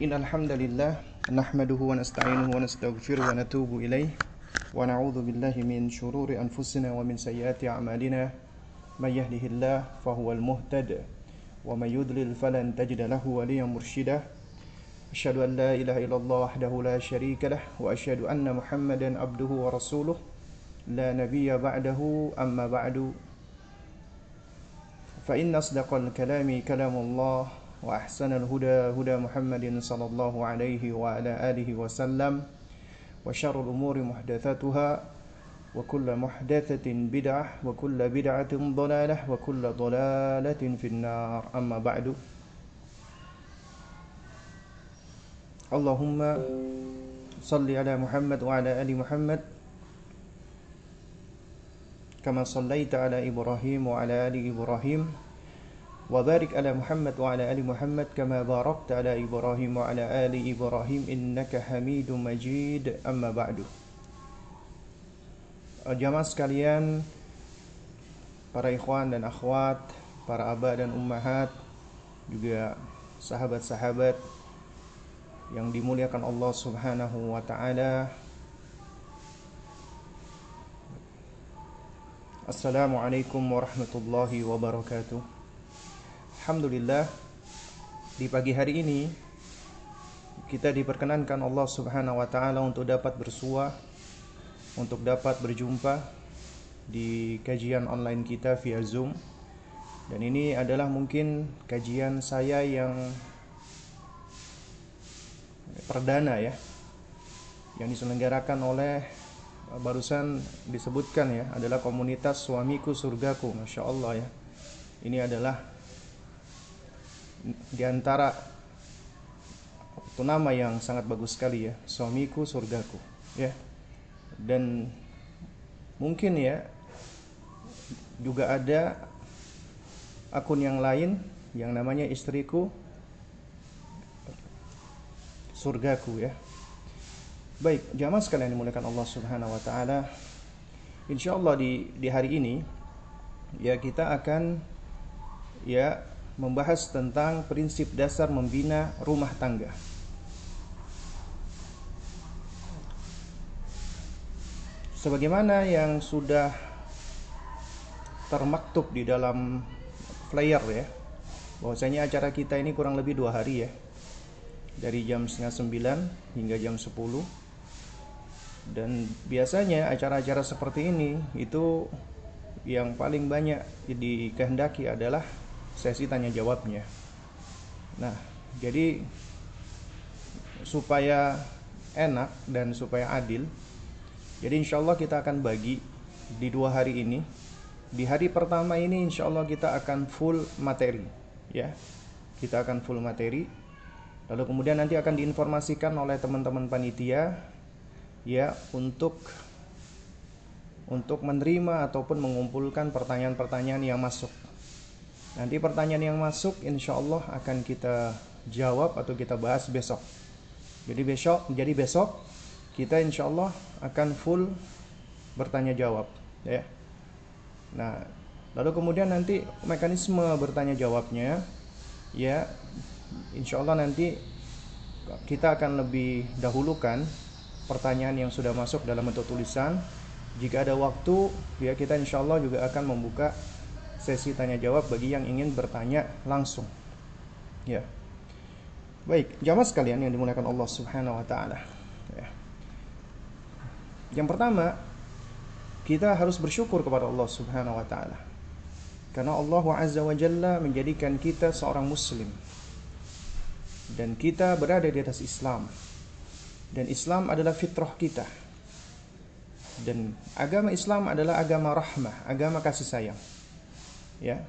إن الحمد لله نحمده ونستعينه ونستغفره ونتوب إليه ونعوذ بالله من شرور أنفسنا ومن سيئات أعمالنا. من يهده الله فهو المهتد ومن يضلل فلن تجد له وليا مرشدا. أشهد أن لا إله إلا الله وحده لا شريك له وأشهد أن محمدا عبده ورسوله. لا نبي بعده أما بعد. فإن أصدق الكلام كلام الله وأحسن الهدى هدى محمد صلى الله عليه وعلى آله وسلم وشر الأمور محدثاتها وكل محدثة بدعة وكل بدعة ضلالة وكل ضلالة في النار. أما بعد اللهم صل على محمد وعلى آل محمد كما صليت على إبراهيم وعلى آل إبراهيم. وبارك على محمد وعلى آل محمد كما باركت على إبراهيم وعلى آل إبراهيم إنك حميد مجيد أما بعد Jamaah sekalian Para ikhwan dan akhwat Para abah dan ummahat Juga sahabat-sahabat Yang dimuliakan Allah subhanahu wa ta'ala Assalamualaikum warahmatullahi wabarakatuh Alhamdulillah Di pagi hari ini Kita diperkenankan Allah subhanahu wa ta'ala Untuk dapat bersua Untuk dapat berjumpa Di kajian online kita via Zoom. Dan ini adalah mungkin kajian saya yang Perdana ya Yang diselenggarakan oleh barusan disebutkan ya adalah komunitas suamiku surgaku masya Allah ya. Ini adalah di antara itu nama yang sangat bagus sekali ya suamiku surgaku ya dan mungkin ya juga ada akun yang lain yang namanya istriku surgaku ya Baik, jamaah sekalian dimuliakan Allah Subhanahu wa taala. Insyaallah di di hari ini ya kita akan ya membahas tentang prinsip dasar membina rumah tangga. Sebagaimana yang sudah termaktub di dalam flyer ya, bahwasanya acara kita ini kurang lebih dua hari ya, dari jam setengah sembilan hingga jam sepuluh dan biasanya acara-acara seperti ini itu yang paling banyak dikehendaki adalah sesi tanya jawabnya. Nah, jadi supaya enak dan supaya adil, jadi insya Allah kita akan bagi di dua hari ini. Di hari pertama ini insya Allah kita akan full materi, ya. Kita akan full materi. Lalu kemudian nanti akan diinformasikan oleh teman-teman panitia ya untuk untuk menerima ataupun mengumpulkan pertanyaan-pertanyaan yang masuk. Nanti pertanyaan yang masuk insya Allah akan kita jawab atau kita bahas besok. Jadi besok, jadi besok kita insya Allah akan full bertanya jawab, ya. Nah, lalu kemudian nanti mekanisme bertanya jawabnya, ya, insya Allah nanti kita akan lebih dahulukan pertanyaan yang sudah masuk dalam bentuk tulisan. Jika ada waktu, ya kita insya Allah juga akan membuka sesi tanya jawab bagi yang ingin bertanya langsung. Ya. Baik, jamaah sekalian yang dimuliakan Allah Subhanahu wa taala. Ya. Yang pertama, kita harus bersyukur kepada Allah Subhanahu wa taala. Karena Allah Azza wa Jalla menjadikan kita seorang muslim. Dan kita berada di atas Islam dan Islam adalah fitrah kita dan agama Islam adalah agama rahmah, agama kasih sayang. Ya.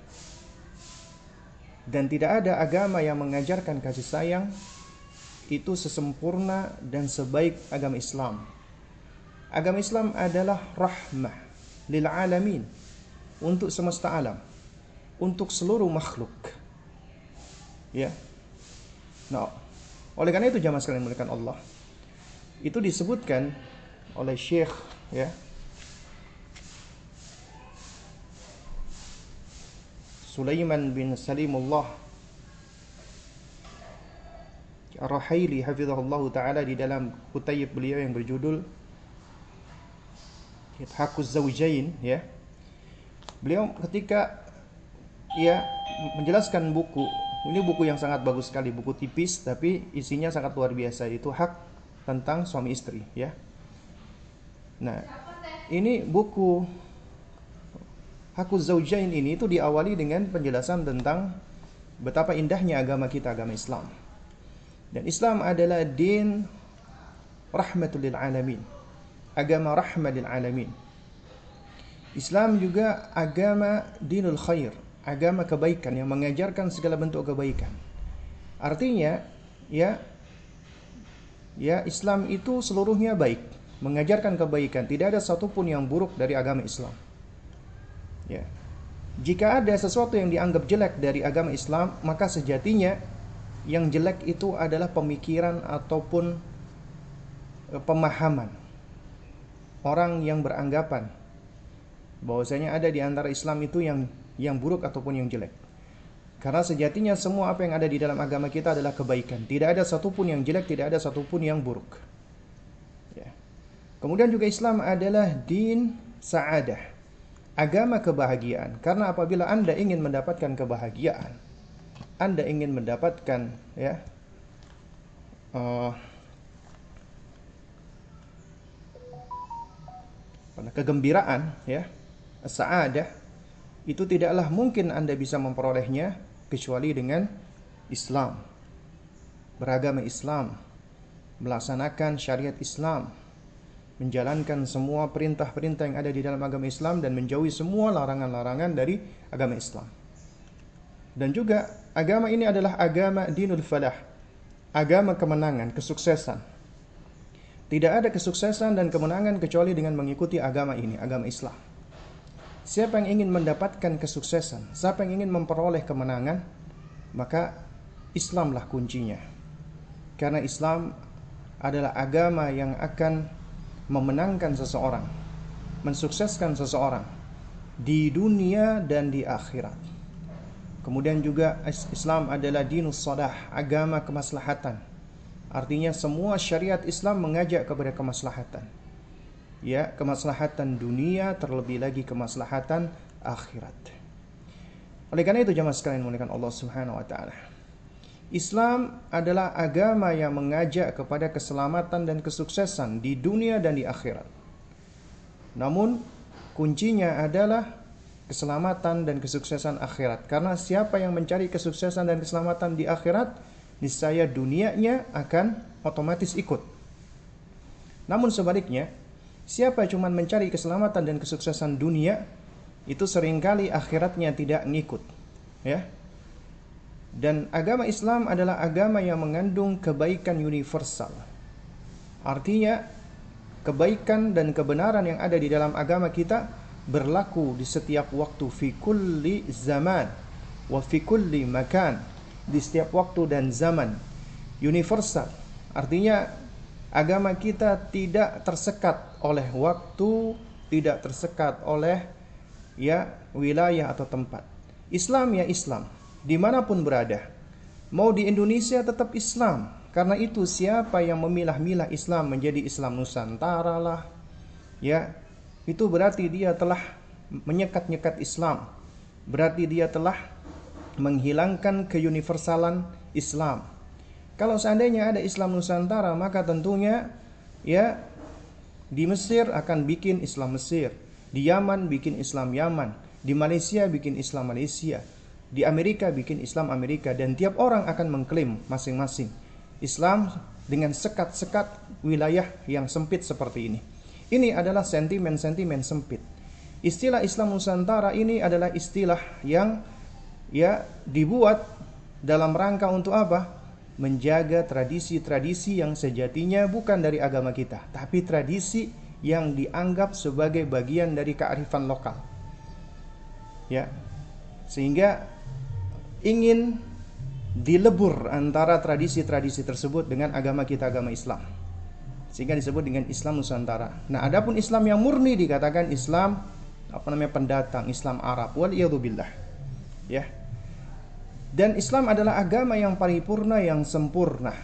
Dan tidak ada agama yang mengajarkan kasih sayang itu sesempurna dan sebaik agama Islam. Agama Islam adalah rahmah lil alamin untuk semesta alam, untuk seluruh makhluk. Ya. Nah, oleh karena itu jamaah sekalian muliakan Allah, itu disebutkan oleh Syekh ya Sulaiman bin Salimullah Ar-Rahaili hafizahullah taala di dalam kutayib beliau yang berjudul Hakuz Zawjain ya. Beliau ketika ya menjelaskan buku ini buku yang sangat bagus sekali, buku tipis tapi isinya sangat luar biasa. Itu hak tentang suami istri, ya. Nah, ini buku Hakuz Zaujain ini itu diawali dengan penjelasan tentang betapa indahnya agama kita, agama Islam. Dan Islam adalah din rahmatul lil alamin. Agama rahmat lil alamin. Islam juga agama dinul khair, agama kebaikan yang mengajarkan segala bentuk kebaikan. Artinya, ya ya Islam itu seluruhnya baik, mengajarkan kebaikan, tidak ada satupun yang buruk dari agama Islam. Ya. Jika ada sesuatu yang dianggap jelek dari agama Islam, maka sejatinya yang jelek itu adalah pemikiran ataupun eh, pemahaman orang yang beranggapan bahwasanya ada di antara Islam itu yang yang buruk ataupun yang jelek. Karena sejatinya semua apa yang ada di dalam agama kita adalah kebaikan. Tidak ada satupun yang jelek, tidak ada satupun yang buruk. Ya. Kemudian juga Islam adalah din sa'adah. Agama kebahagiaan. Karena apabila Anda ingin mendapatkan kebahagiaan, Anda ingin mendapatkan ya uh, kegembiraan ya, sa'adah itu tidaklah mungkin Anda bisa memperolehnya kecuali dengan Islam. Beragama Islam, melaksanakan syariat Islam, menjalankan semua perintah-perintah yang ada di dalam agama Islam dan menjauhi semua larangan-larangan dari agama Islam. Dan juga agama ini adalah agama dinul falah, agama kemenangan, kesuksesan. Tidak ada kesuksesan dan kemenangan kecuali dengan mengikuti agama ini, agama Islam. Siapa yang ingin mendapatkan kesuksesan, siapa yang ingin memperoleh kemenangan, maka Islamlah kuncinya. Karena Islam adalah agama yang akan memenangkan seseorang, mensukseskan seseorang di dunia dan di akhirat. Kemudian juga Islam adalah dinus sadah, agama kemaslahatan. Artinya semua syariat Islam mengajak kepada kemaslahatan ya kemaslahatan dunia terlebih lagi kemaslahatan akhirat. Oleh karena itu jemaah sekalian muliakan Allah Subhanahu wa taala. Islam adalah agama yang mengajak kepada keselamatan dan kesuksesan di dunia dan di akhirat. Namun kuncinya adalah keselamatan dan kesuksesan akhirat. Karena siapa yang mencari kesuksesan dan keselamatan di akhirat, niscaya dunianya akan otomatis ikut. Namun sebaliknya, Siapa cuma mencari keselamatan dan kesuksesan dunia, itu sering kali akhiratnya tidak ngikut. Ya. Dan agama Islam adalah agama yang mengandung kebaikan universal. Artinya, kebaikan dan kebenaran yang ada di dalam agama kita berlaku di setiap waktu fi kulli zaman wa fi kulli makan di setiap waktu dan zaman universal artinya agama kita tidak tersekat oleh waktu, tidak tersekat oleh ya wilayah atau tempat. Islam ya Islam, di mana pun berada. Mau di Indonesia tetap Islam, karena itu siapa yang memilah-milah Islam menjadi Islam Nusantara lah, ya itu berarti dia telah menyekat-nyekat Islam. Berarti dia telah menghilangkan keuniversalan Islam. Kalau seandainya ada Islam Nusantara, maka tentunya ya di Mesir akan bikin Islam Mesir, di Yaman bikin Islam Yaman, di Malaysia bikin Islam Malaysia, di Amerika bikin Islam Amerika dan tiap orang akan mengklaim masing-masing Islam dengan sekat-sekat wilayah yang sempit seperti ini. Ini adalah sentimen-sentimen sempit. Istilah Islam Nusantara ini adalah istilah yang ya dibuat dalam rangka untuk apa? menjaga tradisi-tradisi yang sejatinya bukan dari agama kita, tapi tradisi yang dianggap sebagai bagian dari kearifan lokal. Ya. Sehingga ingin dilebur antara tradisi-tradisi tersebut dengan agama kita agama Islam. Sehingga disebut dengan Islam Nusantara. Nah, adapun Islam yang murni dikatakan Islam apa namanya pendatang, Islam Arab. Wal billah. Ya. Dan Islam adalah agama yang paripurna yang sempurna.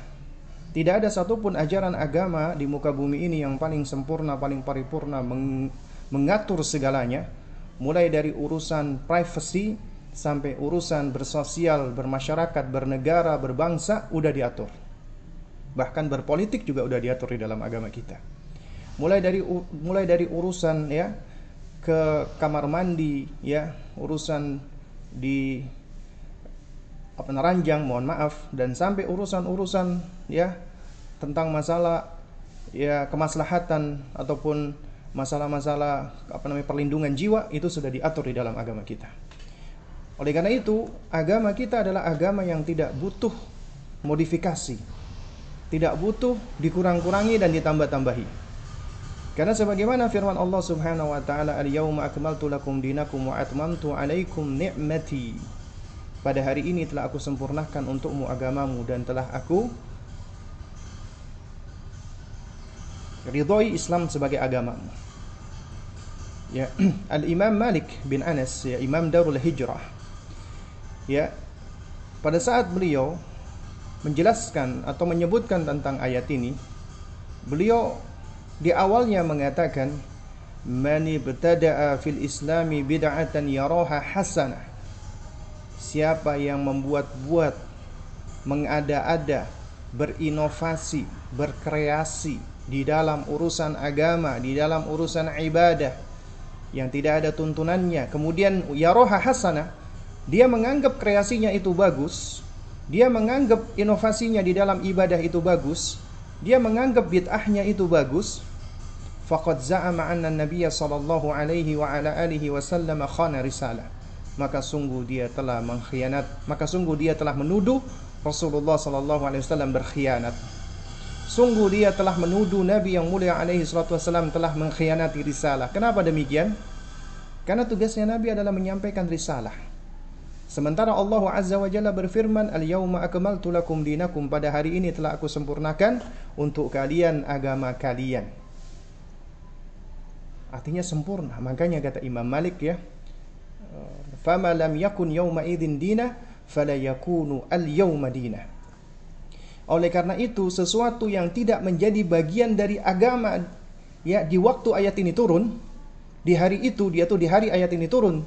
Tidak ada satupun ajaran agama di muka bumi ini yang paling sempurna, paling paripurna meng mengatur segalanya, mulai dari urusan privacy sampai urusan bersosial, bermasyarakat, bernegara, berbangsa udah diatur. Bahkan berpolitik juga udah diatur di dalam agama kita. Mulai dari mulai dari urusan ya ke kamar mandi ya, urusan di apa neranjang mohon maaf dan sampai urusan-urusan ya tentang masalah ya kemaslahatan ataupun masalah-masalah apa namanya perlindungan jiwa itu sudah diatur di dalam agama kita. Oleh karena itu, agama kita adalah agama yang tidak butuh modifikasi. Tidak butuh dikurang-kurangi dan ditambah-tambahi. Karena sebagaimana firman Allah Subhanahu wa taala, "Al-yauma akmaltu lakum dinakum wa atmamtu 'alaikum ni'mati." pada hari ini telah aku sempurnakan untukmu agamamu dan telah aku ridhoi Islam sebagai agamamu. Ya, Al Imam Malik bin Anas, ya Imam Darul Hijrah. Ya, pada saat beliau menjelaskan atau menyebutkan tentang ayat ini, beliau di awalnya mengatakan, "Man ibtada'a fil Islami bid'atan yaraha hasanah." Siapa yang membuat-buat, mengada-ada, berinovasi, berkreasi di dalam urusan agama, di dalam urusan ibadah yang tidak ada tuntunannya, kemudian yaroha hasanah, dia menganggap kreasinya itu bagus, dia menganggap inovasinya di dalam ibadah itu bagus, dia menganggap bid'ahnya itu bagus, faqad za'ama anna nabiyya sallallahu alaihi wa ala alihi wasallam khana risalah. Maka sungguh dia telah mengkhianat maka sungguh dia telah menuduh Rasulullah sallallahu alaihi wasallam berkhianat. Sungguh dia telah menuduh Nabi yang mulia alaihi salatu wasallam telah mengkhianati risalah. Kenapa demikian? Karena tugasnya Nabi adalah menyampaikan risalah Sementara Allah Azza wa Jalla berfirman, "Al-yauma akmaltu lakum dinakum." Pada hari ini telah aku sempurnakan untuk kalian agama kalian. Artinya sempurna. Makanya kata Imam Malik ya, fama lam yakun yawma idzin dina fala yakunu al yawma dina oleh karena itu sesuatu yang tidak menjadi bagian dari agama ya di waktu ayat ini turun di hari itu dia tuh di hari ayat ini turun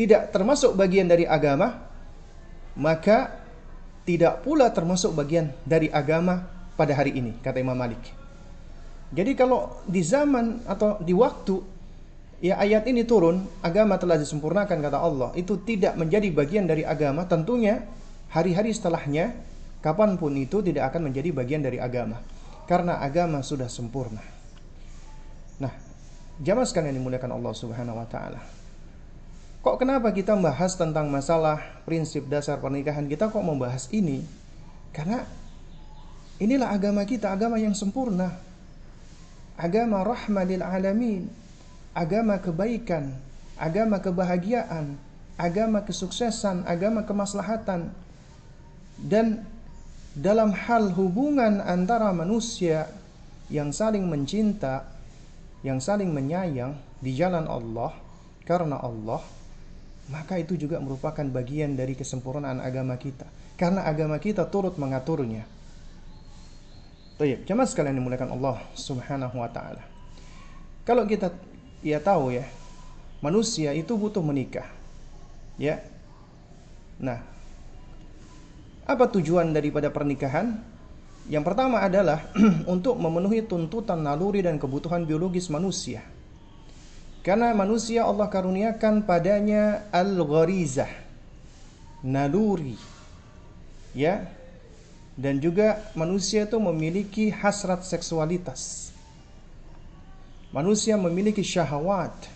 tidak termasuk bagian dari agama maka tidak pula termasuk bagian dari agama pada hari ini kata Imam Malik jadi kalau di zaman atau di waktu ya ayat ini turun, agama telah disempurnakan kata Allah, itu tidak menjadi bagian dari agama, tentunya hari-hari setelahnya, kapan pun itu tidak akan menjadi bagian dari agama. Karena agama sudah sempurna. Nah, jamaah sekalian dimuliakan Allah Subhanahu wa taala. Kok kenapa kita membahas tentang masalah prinsip dasar pernikahan kita kok membahas ini? Karena inilah agama kita, agama yang sempurna. Agama rahmah lil alamin agama kebaikan, agama kebahagiaan, agama kesuksesan, agama kemaslahatan. Dan dalam hal hubungan antara manusia yang saling mencinta, yang saling menyayang di jalan Allah karena Allah, maka itu juga merupakan bagian dari kesempurnaan agama kita. Karena agama kita turut mengaturnya. Baik, jemaah sekalian dimuliakan Allah Subhanahu wa taala. Kalau kita ia tahu ya, manusia itu butuh menikah. Ya. Nah, apa tujuan daripada pernikahan? Yang pertama adalah untuk memenuhi tuntutan naluri dan kebutuhan biologis manusia. Karena manusia Allah karuniakan padanya al-gharizah, naluri. Ya. Dan juga manusia itu memiliki hasrat seksualitas Manusia memiliki syahwat.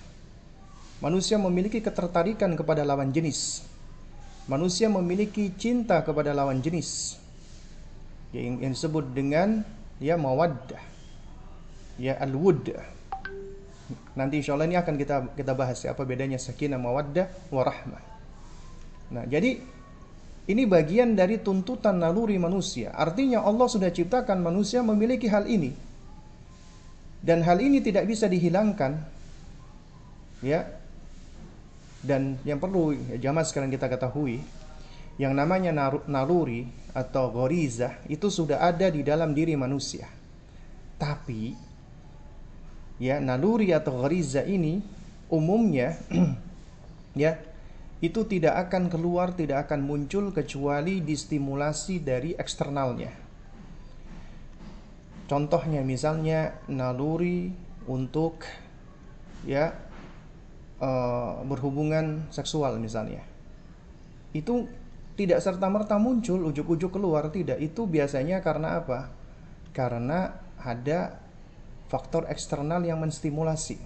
Manusia memiliki ketertarikan kepada lawan jenis. Manusia memiliki cinta kepada lawan jenis. Yang, disebut dengan ya mawaddah. Ya al-wud. Nanti insya Allah ini akan kita kita bahas ya, apa bedanya sakinah mawaddah warahmah. Nah, jadi ini bagian dari tuntutan naluri manusia. Artinya Allah sudah ciptakan manusia memiliki hal ini dan hal ini tidak bisa dihilangkan ya dan yang perlu ya, jamaah sekarang kita ketahui yang namanya naluri atau goriza itu sudah ada di dalam diri manusia. Tapi ya naluri atau goriza ini umumnya ya itu tidak akan keluar, tidak akan muncul kecuali distimulasi dari eksternalnya. Contohnya misalnya naluri untuk ya uh, berhubungan seksual misalnya. Itu tidak serta-merta muncul ujuk-ujuk keluar, tidak. Itu biasanya karena apa? Karena ada faktor eksternal yang menstimulasi.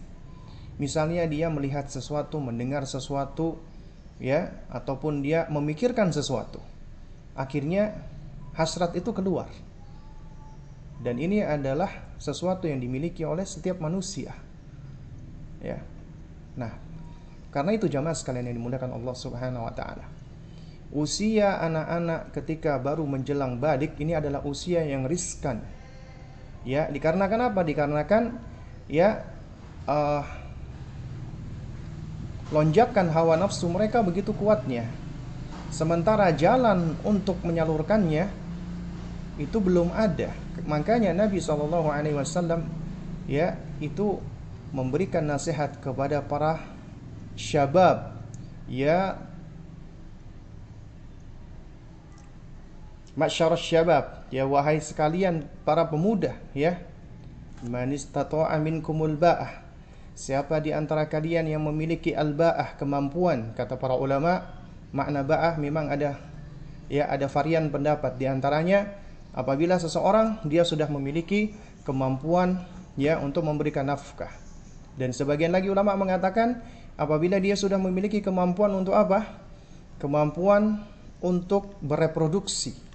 Misalnya dia melihat sesuatu, mendengar sesuatu, ya ataupun dia memikirkan sesuatu. Akhirnya hasrat itu keluar. Dan ini adalah sesuatu yang dimiliki oleh setiap manusia. Ya. Nah karena itu jamaah sekalian yang dimuliakan Allah Subhanahu wa taala. Usia anak-anak ketika baru menjelang badik ini adalah usia yang riskan ya dikarenakan apa dikarenakan ya uh, lonjakan hawa nafsu mereka begitu kuatnya. Sementara jalan untuk menyalurkannya itu belum ada. Makanya Nabi Shallallahu Alaihi Wasallam ya itu memberikan nasihat kepada para syabab ya Masyarakat syabab ya wahai sekalian para pemuda ya. Man istata'a minkumul ba'ah. Siapa di antara kalian yang memiliki al-ba'ah kemampuan kata para ulama makna ba'ah memang ada ya ada varian pendapat. Di antaranya apabila seseorang dia sudah memiliki kemampuan ya untuk memberikan nafkah. Dan sebagian lagi ulama mengatakan apabila dia sudah memiliki kemampuan untuk apa? Kemampuan untuk bereproduksi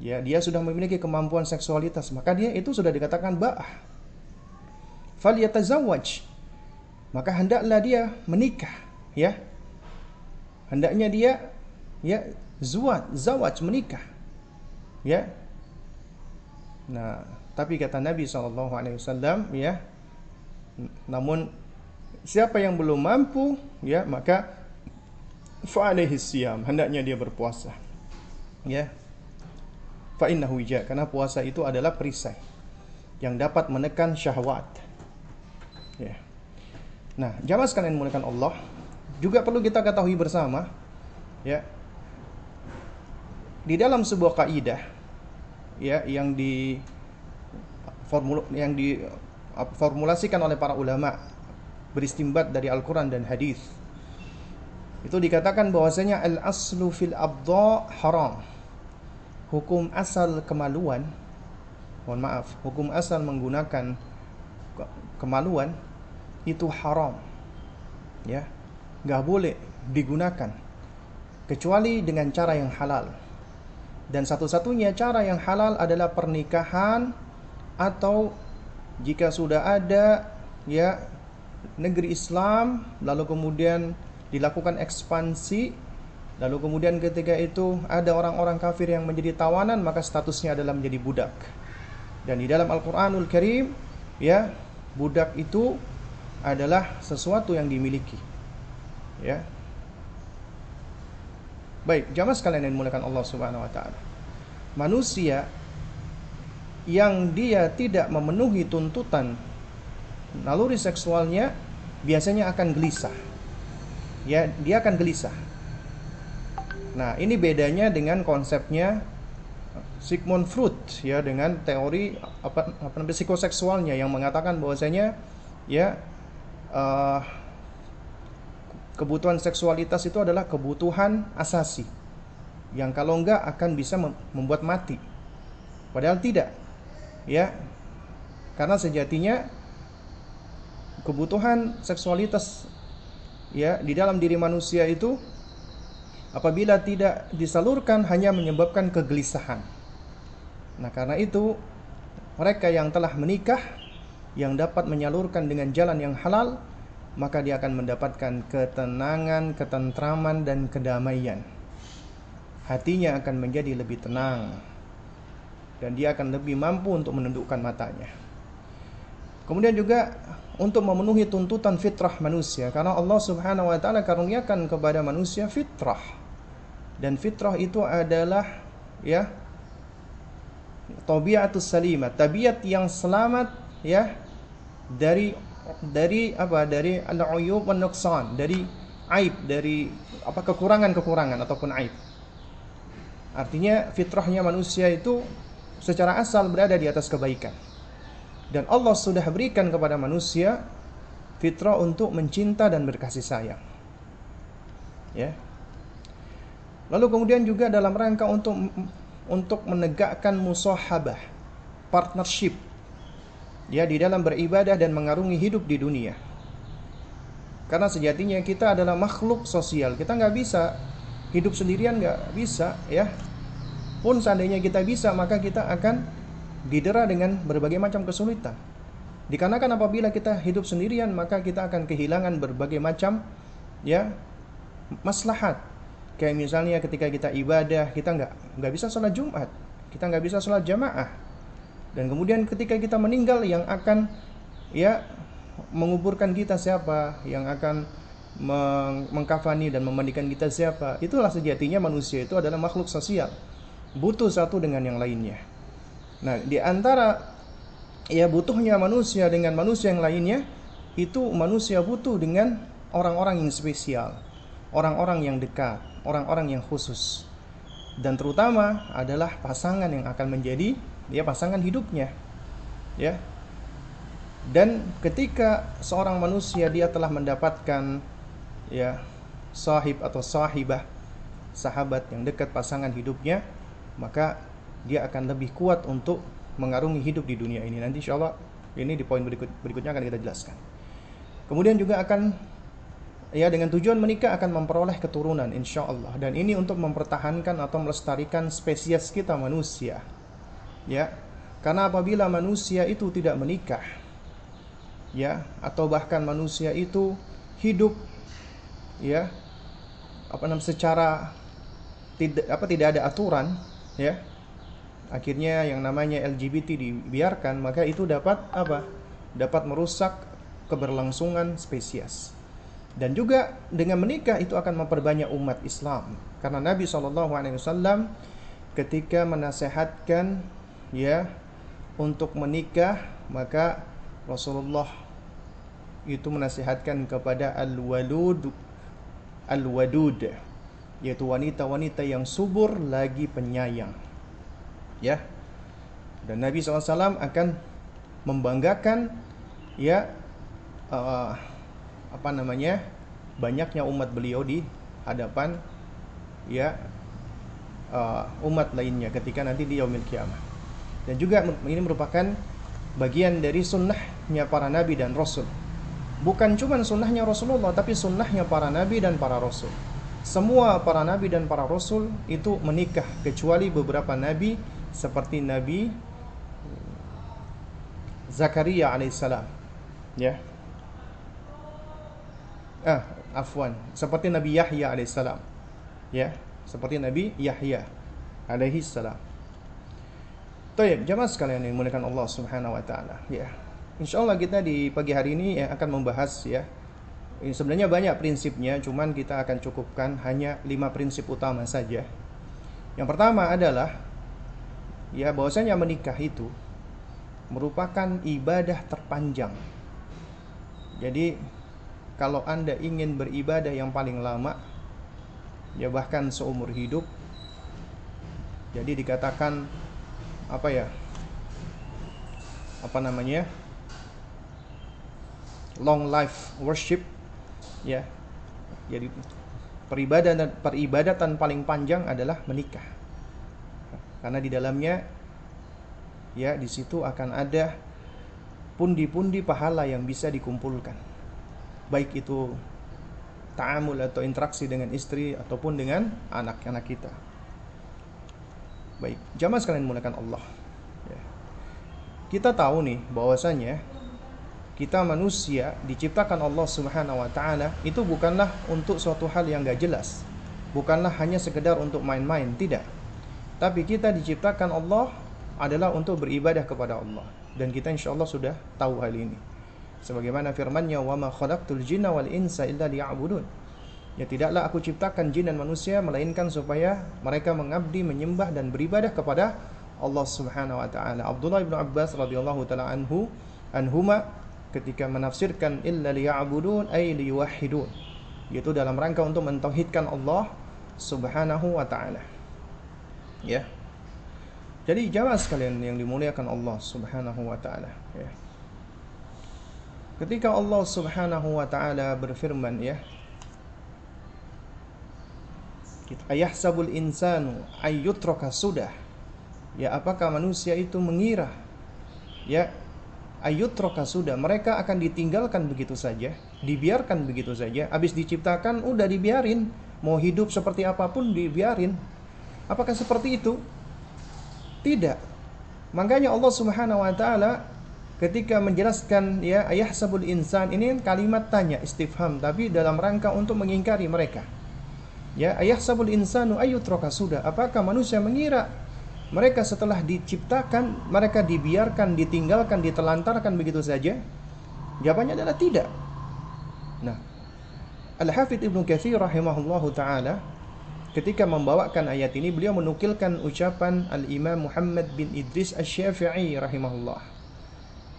ya dia sudah memiliki kemampuan seksualitas. Maka dia itu sudah dikatakan ba'ah. Falyatazawwaj maka hendaklah dia menikah ya. Hendaknya dia ya zuat zawaj menikah ya. Nah tapi kata Nabi saw ya namun siapa yang belum mampu ya maka fa'alaihi siyam hendaknya dia berpuasa ya fa innahu karena puasa itu adalah perisai yang dapat menekan syahwat. Ya. Nah, jamaah sekalian mulakan Allah, juga perlu kita ketahui bersama, ya, di dalam sebuah kaidah, ya, yang di formul yang diformulasikan oleh para ulama beristimbat dari Al-Quran dan hadis itu dikatakan bahwasanya al aslu fil abda haram hukum asal kemaluan mohon maaf hukum asal menggunakan kemaluan itu haram ya. Nggak boleh digunakan kecuali dengan cara yang halal. Dan satu-satunya cara yang halal adalah pernikahan atau jika sudah ada ya negeri Islam lalu kemudian dilakukan ekspansi lalu kemudian ketika itu ada orang-orang kafir yang menjadi tawanan maka statusnya adalah menjadi budak dan di dalam Al-Qur'anul Karim ya budak itu adalah sesuatu yang dimiliki. Ya. Baik, jamaah sekalian yang dimuliakan Allah Subhanahu wa taala. Manusia yang dia tidak memenuhi tuntutan naluri seksualnya biasanya akan gelisah. Ya, dia akan gelisah. Nah, ini bedanya dengan konsepnya Sigmund Freud ya dengan teori apa apa namanya psikoseksualnya yang mengatakan bahwasanya ya uh, kebutuhan seksualitas itu adalah kebutuhan asasi yang kalau enggak akan bisa membuat mati. Padahal tidak. Ya. Karena sejatinya kebutuhan seksualitas ya di dalam diri manusia itu apabila tidak disalurkan hanya menyebabkan kegelisahan. Nah, karena itu mereka yang telah menikah yang dapat menyalurkan dengan jalan yang halal, maka dia akan mendapatkan ketenangan, ketentraman dan kedamaian. Hatinya akan menjadi lebih tenang dan dia akan lebih mampu untuk menundukkan matanya. Kemudian juga untuk memenuhi tuntutan fitrah manusia karena Allah Subhanahu wa taala karuniakan kepada manusia fitrah. Dan fitrah itu adalah ya tabiatus salimah, tabiat yang selamat ya dari dari apa? Dari al-uyub wan nuqsan, dari aib, dari apa kekurangan-kekurangan ataupun aib. Artinya fitrahnya manusia itu secara asal berada di atas kebaikan. Dan Allah sudah berikan kepada manusia fitrah untuk mencinta dan berkasih sayang. Ya. Lalu kemudian juga dalam rangka untuk untuk menegakkan musahabah, partnership ya di dalam beribadah dan mengarungi hidup di dunia. Karena sejatinya kita adalah makhluk sosial, kita nggak bisa hidup sendirian nggak bisa ya. Pun seandainya kita bisa maka kita akan didera dengan berbagai macam kesulitan. Dikarenakan apabila kita hidup sendirian maka kita akan kehilangan berbagai macam ya maslahat Kayak misalnya ketika kita ibadah, kita nggak nggak bisa sholat Jumat, kita nggak bisa sholat jamaah. Dan kemudian ketika kita meninggal, yang akan ya menguburkan kita siapa, yang akan mengkafani dan memandikan kita siapa. Itulah sejatinya manusia itu adalah makhluk sosial, butuh satu dengan yang lainnya. Nah, di antara ya butuhnya manusia dengan manusia yang lainnya, itu manusia butuh dengan orang-orang yang spesial, orang-orang yang dekat, orang-orang yang khusus. Dan terutama adalah pasangan yang akan menjadi ya pasangan hidupnya ya. Dan ketika seorang manusia dia telah mendapatkan ya sahib atau sahibah sahabat yang dekat pasangan hidupnya maka dia akan lebih kuat untuk mengarungi hidup di dunia ini. Nanti insya Allah ini di poin berikut berikutnya akan kita jelaskan. Kemudian juga akan ya dengan tujuan menikah akan memperoleh keturunan insya Allah dan ini untuk mempertahankan atau melestarikan spesies kita manusia. Ya karena apabila manusia itu tidak menikah ya atau bahkan manusia itu hidup ya apa namanya secara tidak apa tidak ada aturan ya akhirnya yang namanya LGBT dibiarkan maka itu dapat apa? Dapat merusak keberlangsungan spesies dan juga dengan menikah itu akan memperbanyak umat Islam. Karena Nabi saw ketika menasehatkan ya untuk menikah maka Rasulullah itu menasehatkan kepada al-walud al-wadud yaitu wanita-wanita yang subur lagi penyayang. Ya. Dan Nabi SAW akan membanggakan ya uh, apa namanya banyaknya umat beliau di hadapan ya uh, umat lainnya ketika nanti di yaumil kiamah. Dan juga ini merupakan bagian dari sunnahnya para nabi dan rasul. Bukan cuma sunnahnya Rasulullah, tapi sunnahnya para nabi dan para rasul. Semua para nabi dan para rasul itu menikah kecuali beberapa nabi seperti Nabi Zakaria alaihissalam. Ya, ah afwan. Seperti Nabi Yahya alaihissalam ya seperti Nabi Yahya alaihi salam. Taib, jamaah sekalian yang dimuliakan Allah Subhanahu wa taala ya. Insyaallah kita di pagi hari ini ya, akan membahas ya sebenarnya banyak prinsipnya cuman kita akan cukupkan hanya lima prinsip utama saja. Yang pertama adalah ya bahwasanya menikah itu merupakan ibadah terpanjang. Jadi kalau Anda ingin beribadah yang paling lama ya bahkan seumur hidup jadi dikatakan apa ya apa namanya long life worship ya. Jadi peribadatan peribadatan paling panjang adalah menikah. Karena di dalamnya ya di situ akan ada pundi-pundi pahala yang bisa dikumpulkan baik itu ta'amul atau interaksi dengan istri ataupun dengan anak-anak kita. Baik, jamaah sekalian menggunakan Allah. Ya. Kita tahu nih bahwasanya kita manusia diciptakan Allah Subhanahu wa taala itu bukanlah untuk suatu hal yang gak jelas. Bukanlah hanya sekedar untuk main-main, tidak. Tapi kita diciptakan Allah adalah untuk beribadah kepada Allah dan kita insya Allah sudah tahu hal ini sebagaimana firman-Nya wa ma khalaqtul jinna wal insa illa liya'budun Ya tidaklah aku ciptakan jin dan manusia melainkan supaya mereka mengabdi, menyembah dan beribadah kepada Allah Subhanahu wa taala. Abdullah bin Abbas radhiyallahu taala anhu anhuma ketika menafsirkan illa liya'budun ay liyuwahhidun yaitu dalam rangka untuk mentauhidkan Allah Subhanahu wa taala. Ya. Jadi jamaah sekalian yang dimuliakan Allah Subhanahu wa taala, ya. Ketika Allah Subhanahu wa taala berfirman ya, Ayahsabul insanu ayyutraka sudah. Ya apakah manusia itu mengira ya ayyutraka sudah mereka akan ditinggalkan begitu saja, dibiarkan begitu saja, habis diciptakan udah dibiarin, mau hidup seperti apa pun dibiarin. Apakah seperti itu? Tidak. Makanya Allah Subhanahu wa taala ketika menjelaskan ya ayah sabul insan ini kalimat tanya istifham tapi dalam rangka untuk mengingkari mereka Ya, ayah sabul insanu ayutroka sudah. Apakah manusia mengira mereka setelah diciptakan, mereka dibiarkan, ditinggalkan, ditelantarkan begitu saja? Jawabannya adalah tidak. Nah, Al-Hafidh Ibnu Katsir rahimahullahu taala ketika membawakan ayat ini beliau menukilkan ucapan Al-Imam Muhammad bin Idris Asy-Syafi'i rahimahullah.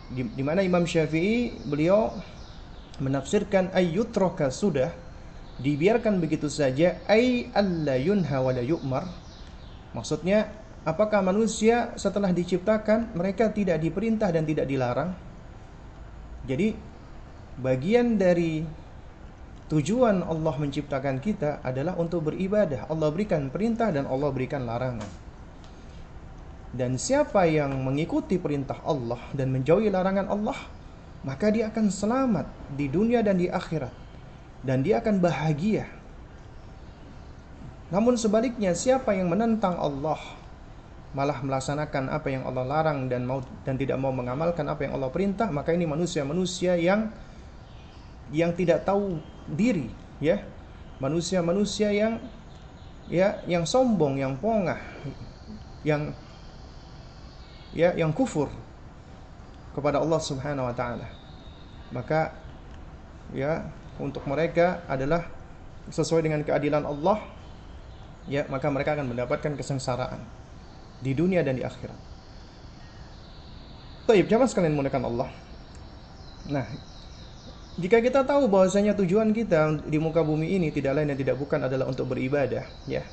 Di, di mana Imam Syafi'i beliau menafsirkan ayyutroka sudah dibiarkan begitu saja ai alla yunha wa maksudnya apakah manusia setelah diciptakan mereka tidak diperintah dan tidak dilarang? Jadi bagian dari tujuan Allah menciptakan kita adalah untuk beribadah. Allah berikan perintah dan Allah berikan larangan dan siapa yang mengikuti perintah Allah dan menjauhi larangan Allah maka dia akan selamat di dunia dan di akhirat dan dia akan bahagia. Namun sebaliknya siapa yang menentang Allah malah melaksanakan apa yang Allah larang dan mau dan tidak mau mengamalkan apa yang Allah perintah, maka ini manusia-manusia yang yang tidak tahu diri, ya. Manusia-manusia yang ya yang sombong, yang pongah, yang ya yang kufur kepada Allah Subhanahu wa taala. Maka ya untuk mereka adalah sesuai dengan keadilan Allah ya maka mereka akan mendapatkan kesengsaraan di dunia dan di akhirat. Taib, jamaah sekalian menggunakan Allah. Nah, jika kita tahu bahwasanya tujuan kita di muka bumi ini tidak lain dan tidak bukan adalah untuk beribadah, ya.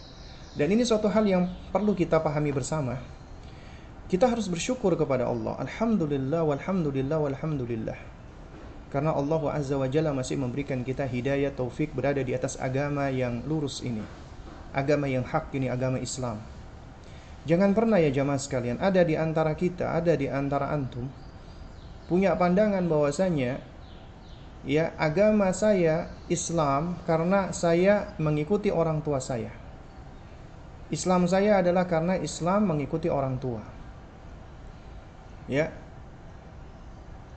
Dan ini suatu hal yang perlu kita pahami bersama. Kita harus bersyukur kepada Allah. Alhamdulillah walhamdulillah walhamdulillah. Karena Allah Azza wa Jalla masih memberikan kita hidayah taufik berada di atas agama yang lurus ini. Agama yang hak ini, agama Islam. Jangan pernah ya jamaah sekalian, ada di antara kita, ada di antara antum, punya pandangan bahwasanya ya agama saya Islam karena saya mengikuti orang tua saya. Islam saya adalah karena Islam mengikuti orang tua. Ya,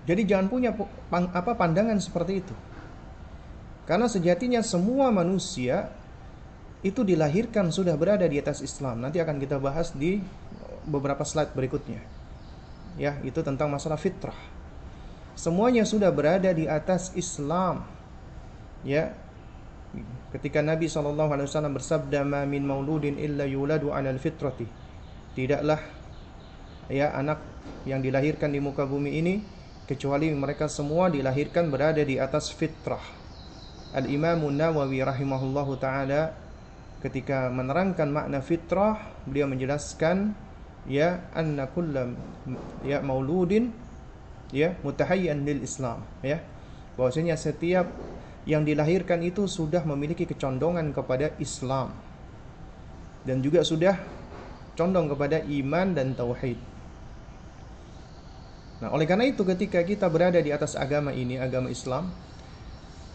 jadi jangan punya apa pandangan seperti itu. Karena sejatinya semua manusia itu dilahirkan sudah berada di atas Islam. Nanti akan kita bahas di beberapa slide berikutnya. Ya, itu tentang masalah fitrah. Semuanya sudah berada di atas Islam. Ya. Ketika Nabi SAW bersabda, "Ma min mauludin illa yuladu 'alal fitrati." Tidaklah ya anak yang dilahirkan di muka bumi ini kecuali mereka semua dilahirkan berada di atas fitrah. Al-Imam Nawawi rahimahullahu taala ketika menerangkan makna fitrah, beliau menjelaskan ya anna kullam ya mauludin ya mutahayyan lil Islam ya. Bahwasanya setiap yang dilahirkan itu sudah memiliki kecondongan kepada Islam dan juga sudah condong kepada iman dan tauhid. Nah, oleh karena itu ketika kita berada di atas agama ini, agama Islam,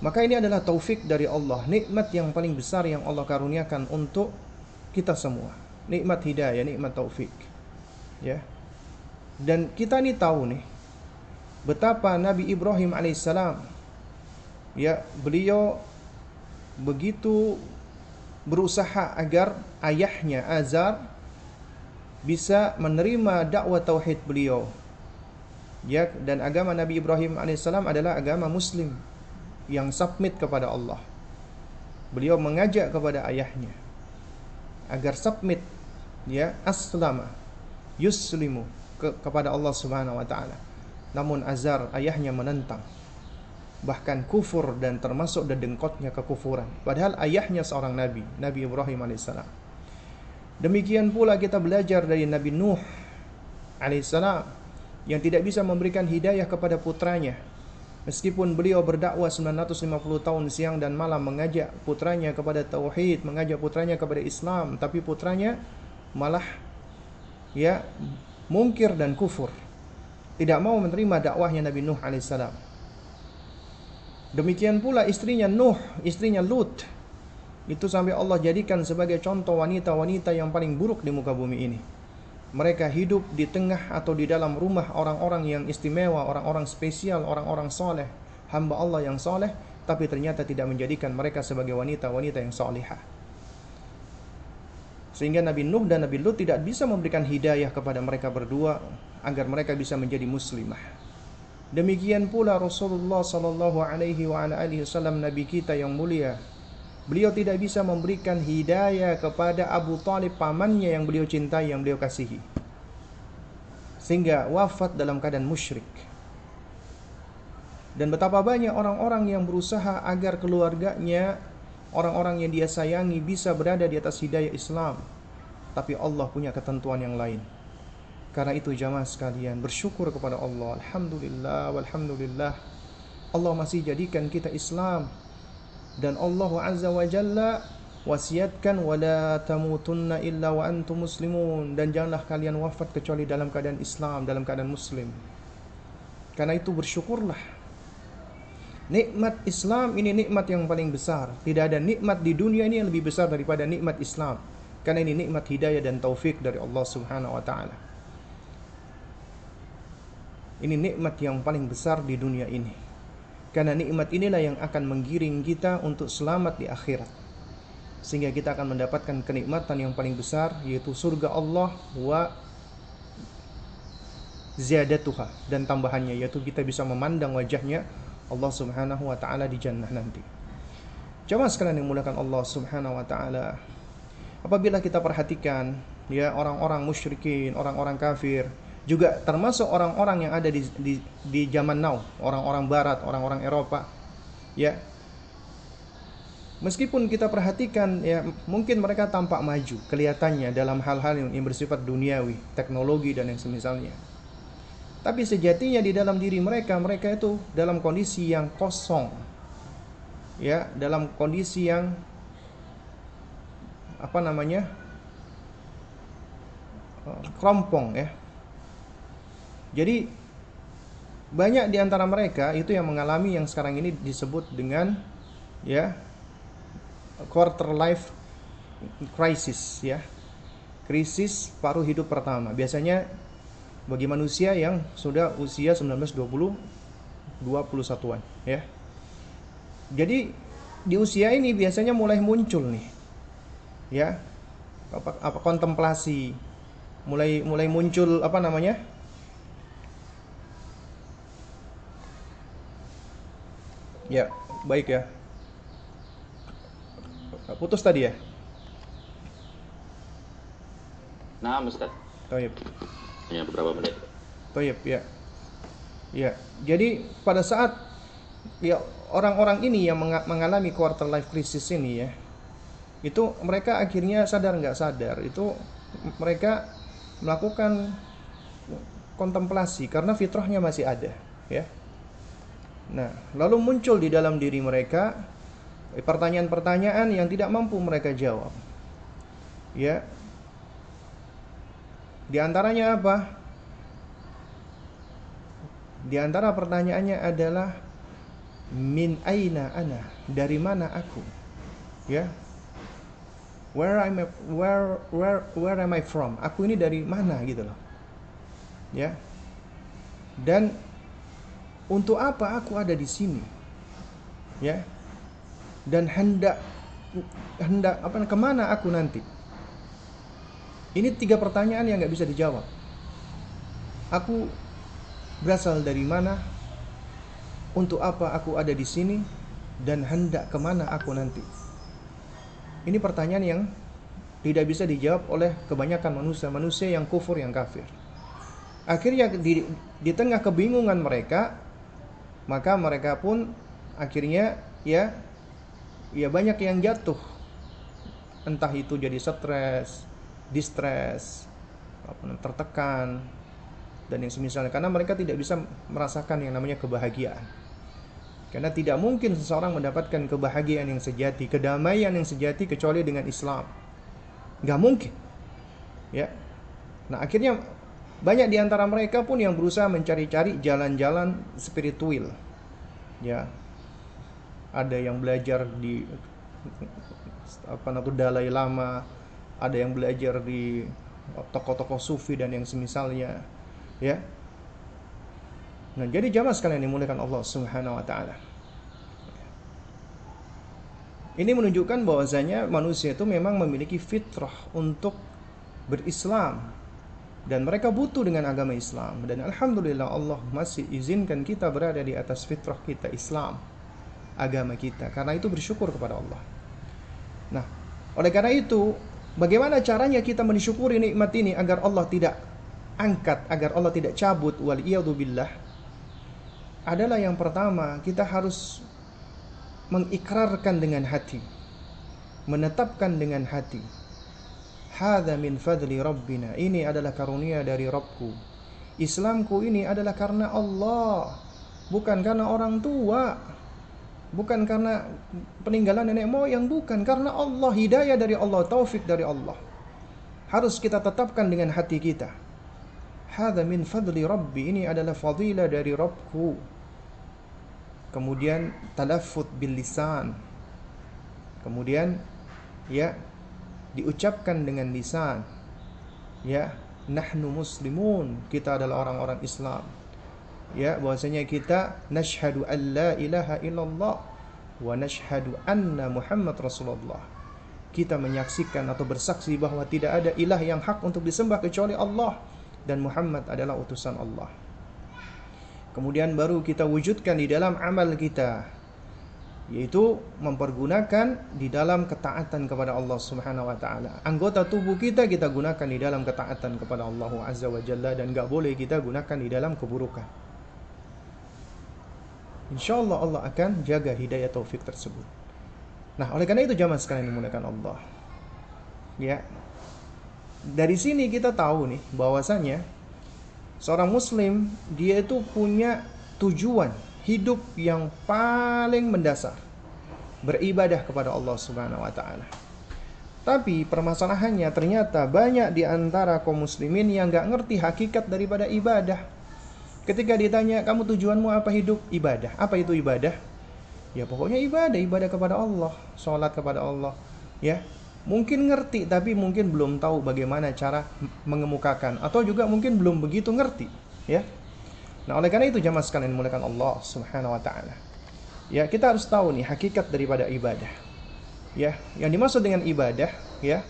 maka ini adalah taufik dari Allah, nikmat yang paling besar yang Allah karuniakan untuk kita semua. Nikmat hidayah, nikmat taufik. Ya. Dan kita ini tahu nih betapa Nabi Ibrahim alaihissalam ya, beliau begitu berusaha agar ayahnya Azar bisa menerima dakwah tauhid beliau ya dan agama Nabi Ibrahim alaihissalam adalah agama Muslim yang submit kepada Allah. Beliau mengajak kepada ayahnya agar submit ya aslama yuslimu ke, kepada Allah Subhanahu wa taala. Namun Azar ayahnya menentang bahkan kufur dan termasuk dedengkotnya kekufuran. Padahal ayahnya seorang nabi, Nabi Ibrahim alaihissalam. Demikian pula kita belajar dari Nabi Nuh alaihissalam yang tidak bisa memberikan hidayah kepada putranya. Meskipun beliau berdakwah 950 tahun siang dan malam mengajak putranya kepada tauhid, mengajak putranya kepada Islam, tapi putranya malah ya mungkir dan kufur. Tidak mau menerima dakwahnya Nabi Nuh alaihissalam. Demikian pula istrinya Nuh, istrinya Lut. Itu sampai Allah jadikan sebagai contoh wanita-wanita yang paling buruk di muka bumi ini. Mereka hidup di tengah atau di dalam rumah orang-orang yang istimewa, orang-orang spesial, orang-orang soleh, hamba Allah yang soleh, tapi ternyata tidak menjadikan mereka sebagai wanita-wanita yang solehah. Sehingga Nabi Nuh dan Nabi Lut tidak bisa memberikan hidayah kepada mereka berdua agar mereka bisa menjadi muslimah. Demikian pula Rasulullah sallallahu alaihi wasallam nabi kita yang mulia. Beliau tidak bisa memberikan hidayah kepada Abu Talib pamannya yang beliau cintai, yang beliau kasihi. Sehingga wafat dalam keadaan musyrik. Dan betapa banyak orang-orang yang berusaha agar keluarganya, orang-orang yang dia sayangi bisa berada di atas hidayah Islam. Tapi Allah punya ketentuan yang lain. Karena itu jamaah sekalian bersyukur kepada Allah. Alhamdulillah walhamdulillah. Allah masih jadikan kita Islam dan Allah Azza wa Jalla wasiatkan wala tamutunna illa wa antum muslimun dan janganlah kalian wafat kecuali dalam keadaan Islam, dalam keadaan muslim. Karena itu bersyukurlah. Nikmat Islam ini nikmat yang paling besar. Tidak ada nikmat di dunia ini yang lebih besar daripada nikmat Islam. Karena ini nikmat hidayah dan taufik dari Allah Subhanahu wa taala. Ini nikmat yang paling besar di dunia ini. Karena nikmat inilah yang akan menggiring kita untuk selamat di akhirat. Sehingga kita akan mendapatkan kenikmatan yang paling besar yaitu surga Allah wa ziyadatuha dan tambahannya yaitu kita bisa memandang wajahnya Allah Subhanahu wa taala di jannah nanti. Jemaah sekalian yang mulakan Allah Subhanahu wa taala. Apabila kita perhatikan ya orang-orang musyrikin, orang-orang kafir juga termasuk orang-orang yang ada di, di, di zaman now, orang-orang barat, orang-orang Eropa. Ya. Meskipun kita perhatikan ya mungkin mereka tampak maju kelihatannya dalam hal-hal yang, bersifat duniawi, teknologi dan yang semisalnya. Tapi sejatinya di dalam diri mereka mereka itu dalam kondisi yang kosong. Ya, dalam kondisi yang apa namanya? Eh, kerompong ya jadi banyak di antara mereka itu yang mengalami yang sekarang ini disebut dengan ya quarter life crisis ya. Krisis paruh hidup pertama. Biasanya bagi manusia yang sudah usia 19 20 21-an ya. Jadi di usia ini biasanya mulai muncul nih. Ya. Apa, apa kontemplasi mulai mulai muncul apa namanya? Ya, baik ya. Putus tadi ya? Nah, Ustaz. Toyib. Hanya beberapa menit. Toyib, ya. Ya, jadi pada saat ya orang-orang ini yang mengalami quarter life crisis ini ya, itu mereka akhirnya sadar nggak sadar itu mereka melakukan kontemplasi karena fitrahnya masih ada, ya Nah, lalu muncul di dalam diri mereka pertanyaan-pertanyaan yang tidak mampu mereka jawab. Ya. Di antaranya apa? Di antara pertanyaannya adalah min aina ana? Dari mana aku? Ya. Where am I, where where where am I from? Aku ini dari mana gitu loh. Ya. Dan untuk apa aku ada di sini? Ya. Dan hendak hendak apa ke mana aku nanti? Ini tiga pertanyaan yang nggak bisa dijawab. Aku berasal dari mana? Untuk apa aku ada di sini? Dan hendak ke mana aku nanti? Ini pertanyaan yang tidak bisa dijawab oleh kebanyakan manusia-manusia yang kufur yang kafir. Akhirnya di, di tengah kebingungan mereka, maka mereka pun akhirnya ya ya banyak yang jatuh. Entah itu jadi stres, distress, tertekan dan yang semisalnya karena mereka tidak bisa merasakan yang namanya kebahagiaan. Karena tidak mungkin seseorang mendapatkan kebahagiaan yang sejati, kedamaian yang sejati kecuali dengan Islam. Gak mungkin. Ya. Nah, akhirnya banyak di antara mereka pun yang berusaha mencari-cari jalan-jalan spiritual. Ya. Ada yang belajar di apa namanya Dalai Lama, ada yang belajar di tokoh-tokoh sufi dan yang semisalnya. Ya. Nah, jadi jamaah sekalian dimuliakan Allah Subhanahu wa taala. Ini menunjukkan bahwasanya manusia itu memang memiliki fitrah untuk berislam dan mereka butuh dengan agama Islam. Dan alhamdulillah Allah masih izinkan kita berada di atas fitrah kita Islam. Agama kita. Karena itu bersyukur kepada Allah. Nah, oleh karena itu bagaimana caranya kita mensyukuri nikmat ini agar Allah tidak angkat agar Allah tidak cabut? Wal adalah yang pertama kita harus mengikrarkan dengan hati. Menetapkan dengan hati hadza min fadli rabbina. Ini adalah karunia dari Rabbku. Islamku ini adalah karena Allah bukan karena orang tua. Bukan karena peninggalan nenek moyang bukan karena Allah hidayah dari Allah taufik dari Allah. Harus kita tetapkan dengan hati kita. Hadza min fadli rabbi. Ini adalah fadilah dari Rabbku. Kemudian talaffut bil lisan. Kemudian ya diucapkan dengan lisan. Ya nahnu muslimun. Kita adalah orang-orang Islam. Ya bahwasanya kita nashhadu an la ilaha illallah wa nashhadu anna Muhammad Rasulullah. Kita menyaksikan atau bersaksi bahwa tidak ada ilah yang hak untuk disembah kecuali Allah dan Muhammad adalah utusan Allah. Kemudian baru kita wujudkan di dalam amal kita yaitu mempergunakan di dalam ketaatan kepada Allah Subhanahu wa taala. Anggota tubuh kita kita gunakan di dalam ketaatan kepada Allah Azza wa Jalla dan enggak boleh kita gunakan di dalam keburukan. Insyaallah Allah akan jaga hidayah taufik tersebut. Nah, oleh karena itu jamaah sekalian dimuliakan Allah. Ya. Dari sini kita tahu nih bahwasanya seorang muslim dia itu punya tujuan hidup yang paling mendasar beribadah kepada Allah Subhanahu wa taala. Tapi permasalahannya ternyata banyak di antara kaum muslimin yang nggak ngerti hakikat daripada ibadah. Ketika ditanya, kamu tujuanmu apa hidup? Ibadah. Apa itu ibadah? Ya pokoknya ibadah, ibadah kepada Allah, sholat kepada Allah. Ya, mungkin ngerti tapi mungkin belum tahu bagaimana cara mengemukakan atau juga mungkin belum begitu ngerti ya nah oleh karena itu jamaah sekalian mulakan Allah subhanahu wa taala. Ya kita harus tahu nih hakikat daripada ibadah. Ya yang dimaksud dengan ibadah ya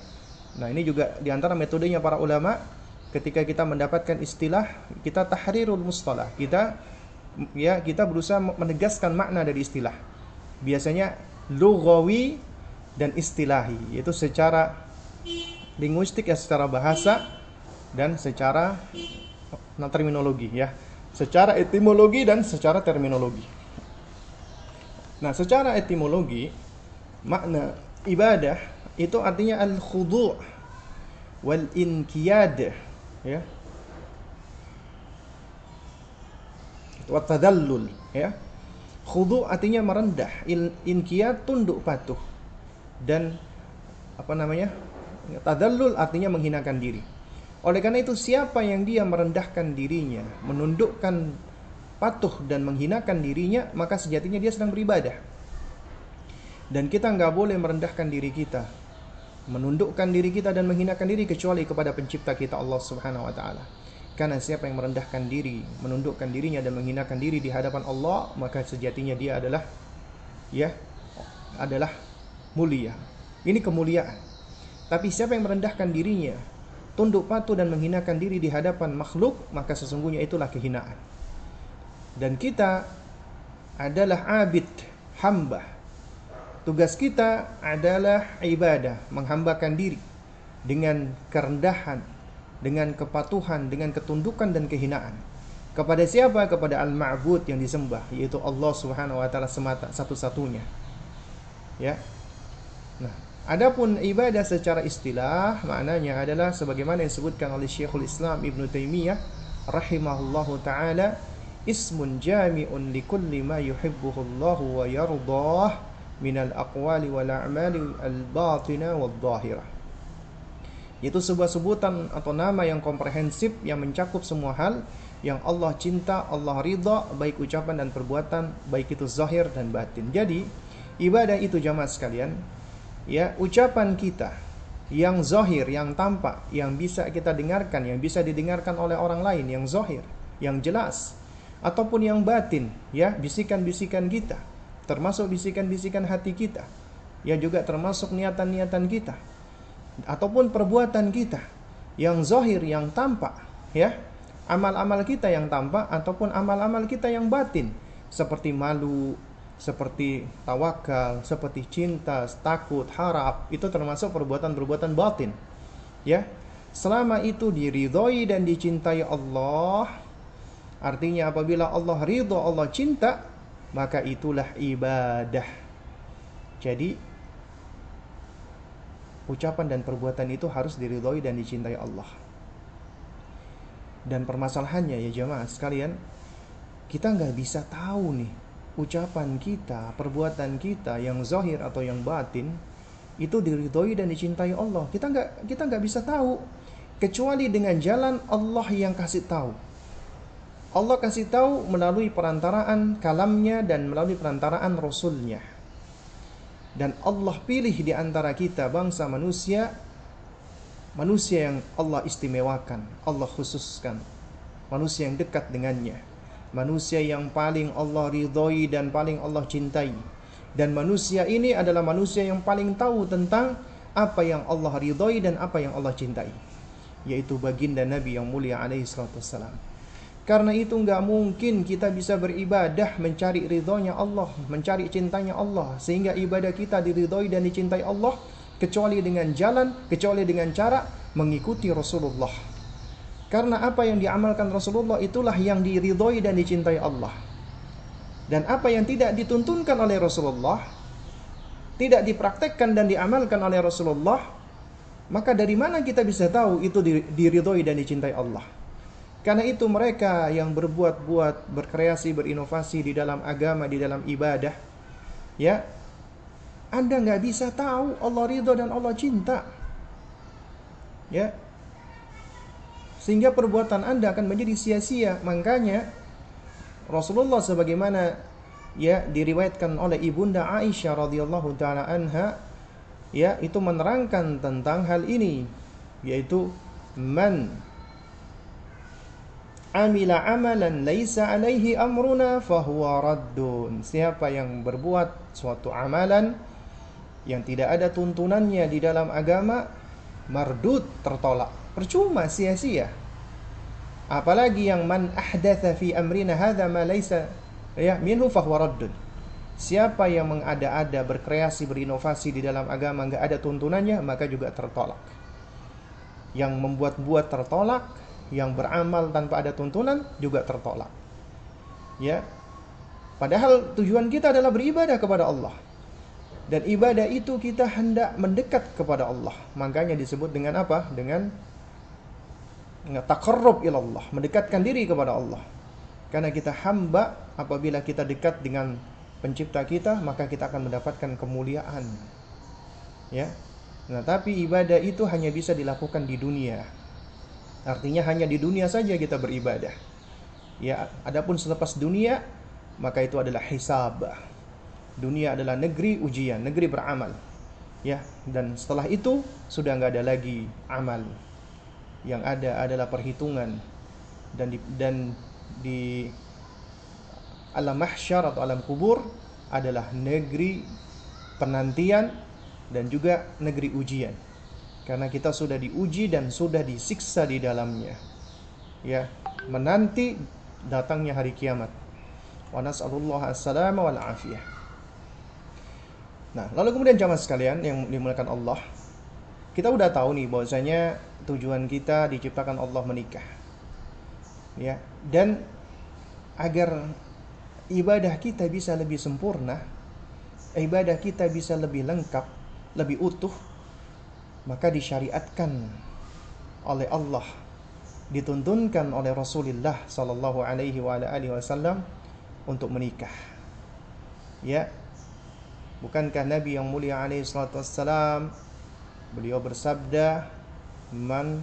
nah ini juga di antara metodenya para ulama ketika kita mendapatkan istilah kita tahrirul mustalah. Kita ya kita berusaha menegaskan makna dari istilah. Biasanya lughawi dan istilahi. Yaitu secara linguistik ya secara bahasa dan secara nah, terminologi ya secara etimologi dan secara terminologi. Nah secara etimologi makna ibadah itu artinya al khudu' wal inkiyad ya. Wa tadallul ya. Khudu' artinya merendah inkiyad tunduk patuh dan apa namanya? Tadallul artinya menghinakan diri oleh karena itu siapa yang dia merendahkan dirinya menundukkan patuh dan menghinakan dirinya maka sejatinya dia sedang beribadah dan kita nggak boleh merendahkan diri kita menundukkan diri kita dan menghinakan diri kecuali kepada pencipta kita Allah Subhanahu wa taala karena siapa yang merendahkan diri menundukkan dirinya dan menghinakan diri di hadapan Allah maka sejatinya dia adalah ya adalah mulia. Ini kemuliaan. Tapi siapa yang merendahkan dirinya, tunduk patuh dan menghinakan diri di hadapan makhluk, maka sesungguhnya itulah kehinaan. Dan kita adalah abid, hamba. tugas kita adalah ibadah, menghambakan diri dengan kerendahan, dengan kepatuhan, dengan ketundukan dan kehinaan. Kepada siapa? Kepada Al-Ma'bud yang disembah, yaitu Allah Subhanahu wa taala semata satu-satunya. Ya. Adapun ibadah secara istilah maknanya adalah sebagaimana yang disebutkan oleh Syekhul Islam Ibnu Taimiyah rahimahullahu taala ismun jami'un likulli ma yuhibbuhu Allah wa yardah minal aqwali wal a'mali al-batina wal zahirah. Itu sebuah sebutan atau nama yang komprehensif yang mencakup semua hal yang Allah cinta, Allah ridha, baik ucapan dan perbuatan, baik itu zahir dan batin. Jadi, ibadah itu jamaah sekalian, ya, ucapan kita yang zahir, yang tampak, yang bisa kita dengarkan, yang bisa didengarkan oleh orang lain, yang zahir, yang jelas, ataupun yang batin, ya, bisikan-bisikan kita termasuk bisikan-bisikan hati kita, ya juga termasuk niatan-niatan kita, ataupun perbuatan kita yang zohir, yang tampak, ya amal-amal kita yang tampak ataupun amal-amal kita yang batin, seperti malu, seperti tawakal, seperti cinta, takut, harap, itu termasuk perbuatan-perbuatan batin. Ya. Selama itu diridhoi dan dicintai Allah, artinya apabila Allah ridho, Allah cinta, maka itulah ibadah. Jadi ucapan dan perbuatan itu harus diridhoi dan dicintai Allah. Dan permasalahannya ya jemaah sekalian, kita nggak bisa tahu nih ucapan kita, perbuatan kita yang zahir atau yang batin itu diridhoi dan dicintai Allah. Kita nggak kita nggak bisa tahu kecuali dengan jalan Allah yang kasih tahu. Allah kasih tahu melalui perantaraan kalamnya dan melalui perantaraan rasulnya. Dan Allah pilih di antara kita bangsa manusia manusia yang Allah istimewakan, Allah khususkan. Manusia yang dekat dengannya. Manusia yang paling Allah ridhoi dan paling Allah cintai. Dan manusia ini adalah manusia yang paling tahu tentang apa yang Allah ridhoi dan apa yang Allah cintai. Yaitu baginda Nabi yang mulia alaihi salatu wassalam. Karena itu nggak mungkin kita bisa beribadah mencari ridhonya Allah, mencari cintanya Allah, sehingga ibadah kita diridhoi dan dicintai Allah kecuali dengan jalan, kecuali dengan cara mengikuti Rasulullah. Karena apa yang diamalkan Rasulullah itulah yang diridhoi dan dicintai Allah. Dan apa yang tidak dituntunkan oleh Rasulullah, tidak dipraktekkan dan diamalkan oleh Rasulullah, maka dari mana kita bisa tahu itu diridhoi dan dicintai Allah? Karena itu mereka yang berbuat-buat, berkreasi, berinovasi di dalam agama, di dalam ibadah, ya, Anda nggak bisa tahu Allah ridho dan Allah cinta, ya, sehingga perbuatan Anda akan menjadi sia-sia. Makanya Rasulullah sebagaimana ya diriwayatkan oleh ibunda Aisyah radhiyallahu taala anha, ya itu menerangkan tentang hal ini, yaitu man amila amalan laisa alaihi amruna fahuwa raddun. Siapa yang berbuat suatu amalan yang tidak ada tuntunannya di dalam agama, mardud tertolak. Percuma sia-sia. Apalagi yang man ahdatha fi amrina hadza ma laisa ya minhu fahuwa raddun. Siapa yang mengada-ada, berkreasi, berinovasi di dalam agama nggak ada tuntunannya, maka juga tertolak. Yang membuat-buat tertolak, yang beramal tanpa ada tuntunan juga tertolak. Ya. Padahal tujuan kita adalah beribadah kepada Allah. Dan ibadah itu kita hendak mendekat kepada Allah. Makanya disebut dengan apa? Dengan taqarrub ilallah, mendekatkan diri kepada Allah. Karena kita hamba apabila kita dekat dengan pencipta kita, maka kita akan mendapatkan kemuliaan. Ya. Nah, tapi ibadah itu hanya bisa dilakukan di dunia. Artinya hanya di dunia saja kita beribadah. Ya, adapun selepas dunia maka itu adalah hisab. Dunia adalah negeri ujian, negeri beramal. Ya, dan setelah itu sudah nggak ada lagi amal. Yang ada adalah perhitungan dan di, dan di alam mahsyar atau alam kubur adalah negeri penantian dan juga negeri ujian karena kita sudah diuji dan sudah disiksa di dalamnya. Ya, menanti datangnya hari kiamat. Wa nas'alullah as-salama wal afiyah. Nah, lalu kemudian jamaah sekalian yang dimuliakan Allah, kita udah tahu nih bahwasanya tujuan kita diciptakan Allah menikah. Ya, dan agar ibadah kita bisa lebih sempurna, ibadah kita bisa lebih lengkap, lebih utuh, maka disyariatkan oleh Allah, dituntunkan oleh Rasulullah sallallahu alaihi wasallam untuk menikah. Ya, Bukankah Nabi yang mulia alaihi wassalam beliau bersabda man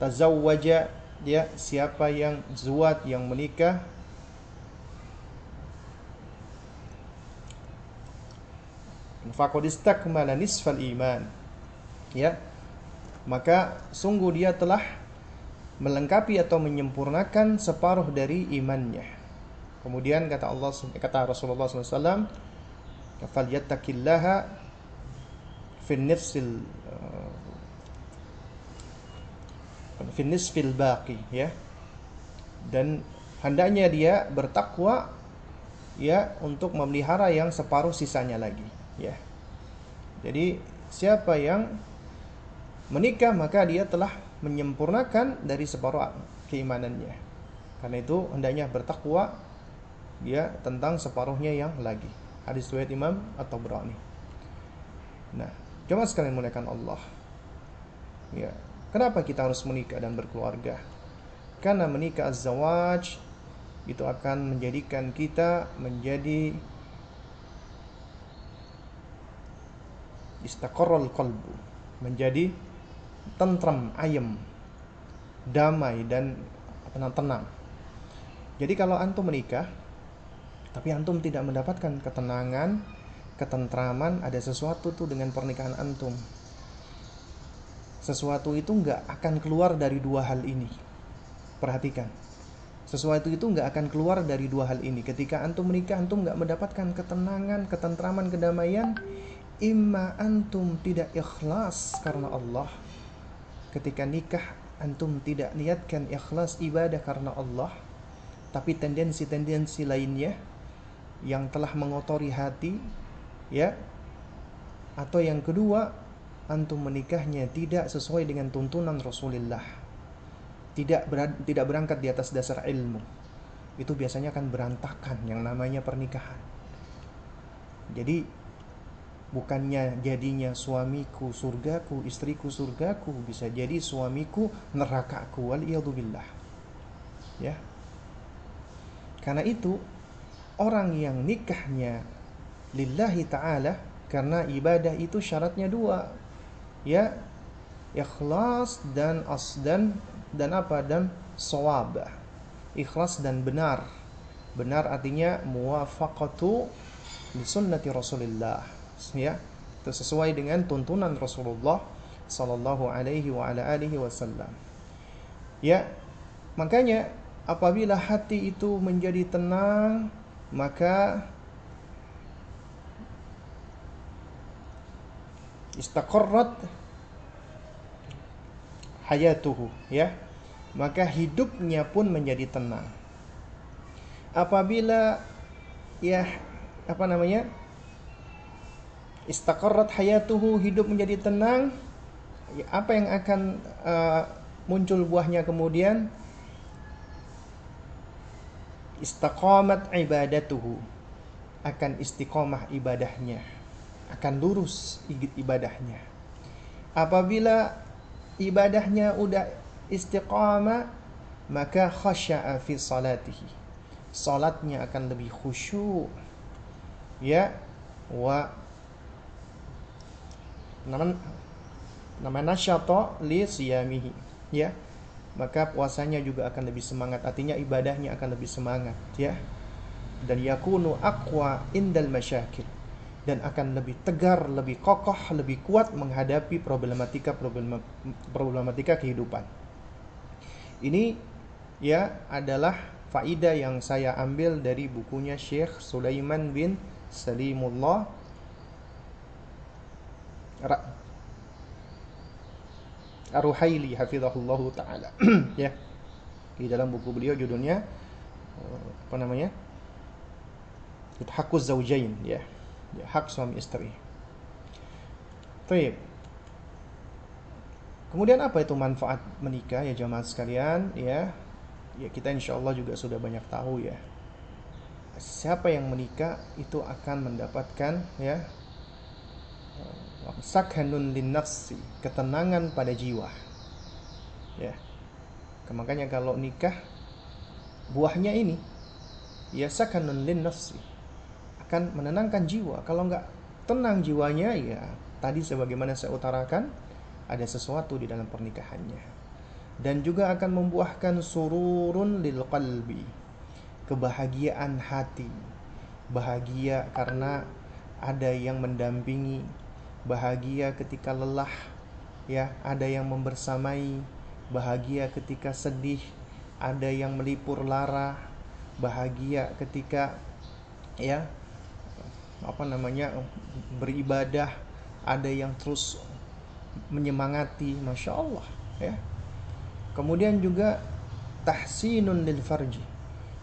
tazawwaja dia siapa yang zuat yang menikah? Faqad istakmala nisfal iman. Ya. Maka sungguh dia telah melengkapi atau menyempurnakan separuh dari imannya. Kemudian kata Allah kata Rasulullah SAW, "Falyattaqillaha fin nafsil uh, fin nisfil baqi ya. Dan hendaknya dia bertakwa ya untuk memelihara yang separuh sisanya lagi ya. Jadi siapa yang menikah maka dia telah menyempurnakan dari separuh keimanannya. Karena itu hendaknya bertakwa dia tentang separuhnya yang lagi. Hadis riwayat Imam atau Brani. Nah, coba sekalian muliakan Allah. Ya, kenapa kita harus menikah dan berkeluarga? Karena menikah itu akan menjadikan kita menjadi istaqarral qalbu, menjadi tentram, ayem, damai dan tenang. Jadi kalau antum menikah, tapi antum tidak mendapatkan ketenangan, ketentraman, ada sesuatu tuh dengan pernikahan antum. Sesuatu itu nggak akan keluar dari dua hal ini. Perhatikan. Sesuatu itu nggak akan keluar dari dua hal ini. Ketika antum menikah, antum nggak mendapatkan ketenangan, ketentraman, kedamaian. Imma antum tidak ikhlas karena Allah. Ketika nikah, antum tidak niatkan ikhlas ibadah karena Allah. Tapi tendensi-tendensi lainnya yang telah mengotori hati ya. Atau yang kedua antum menikahnya tidak sesuai dengan tuntunan Rasulullah. Tidak ber, tidak berangkat di atas dasar ilmu. Itu biasanya akan berantakan yang namanya pernikahan. Jadi bukannya jadinya suamiku surgaku istriku surgaku bisa jadi suamiku nerakaku wal ya. Karena itu orang yang nikahnya lillahi ta'ala karena ibadah itu syaratnya dua. Ya ikhlas dan asdan dan apa? Dan sawab ikhlas dan benar. Benar artinya muwafaqatu li sunnati Rasulullah ya itu sesuai dengan tuntunan Rasulullah sallallahu alaihi wa ala alihi wasallam. Ya makanya apabila hati itu menjadi tenang maka istaqarrat hayatuhu ya. Maka hidupnya pun menjadi tenang. Apabila ya apa namanya? Istaqarrat hayatuhu hidup menjadi tenang ya, apa yang akan uh, muncul buahnya kemudian? Istaqamat ibadatuhu akan istiqomah ibadahnya akan lurus ibadahnya. Apabila ibadahnya udah istiqamah maka khasya'a fi salatihi. Salatnya akan lebih khusyuk. Ya wa namanya namanya nasyata li siyamihi. Ya maka puasanya juga akan lebih semangat. Artinya ibadahnya akan lebih semangat ya. Dan yakunu aqwa indal masyakil dan akan lebih tegar, lebih kokoh, lebih kuat menghadapi problematika problematika kehidupan. Ini ya adalah faidah yang saya ambil dari bukunya Syekh Sulaiman bin Salimullah Ar-Ruhaili hafizahullahu taala ya di dalam buku beliau judulnya eh, apa namanya Itu hakuz zaujain ya. Hak suami istri. Baik. Kemudian apa itu manfaat menikah ya jamaah sekalian ya? Ya kita insya Allah juga sudah banyak tahu ya. Siapa yang menikah itu akan mendapatkan ya sakhanun linnafsi, ketenangan pada jiwa. Ya. Makanya kalau nikah buahnya ini ya sakhanun linnafsi akan menenangkan jiwa. Kalau nggak tenang jiwanya ya tadi sebagaimana saya utarakan ada sesuatu di dalam pernikahannya. Dan juga akan membuahkan sururun lil qalbi. Kebahagiaan hati. Bahagia karena ada yang mendampingi, bahagia ketika lelah, ya, ada yang membersamai, bahagia ketika sedih, ada yang melipur lara, bahagia ketika ya apa namanya beribadah, ada yang terus menyemangati, masya Allah, ya. Kemudian juga tahsinun lil farji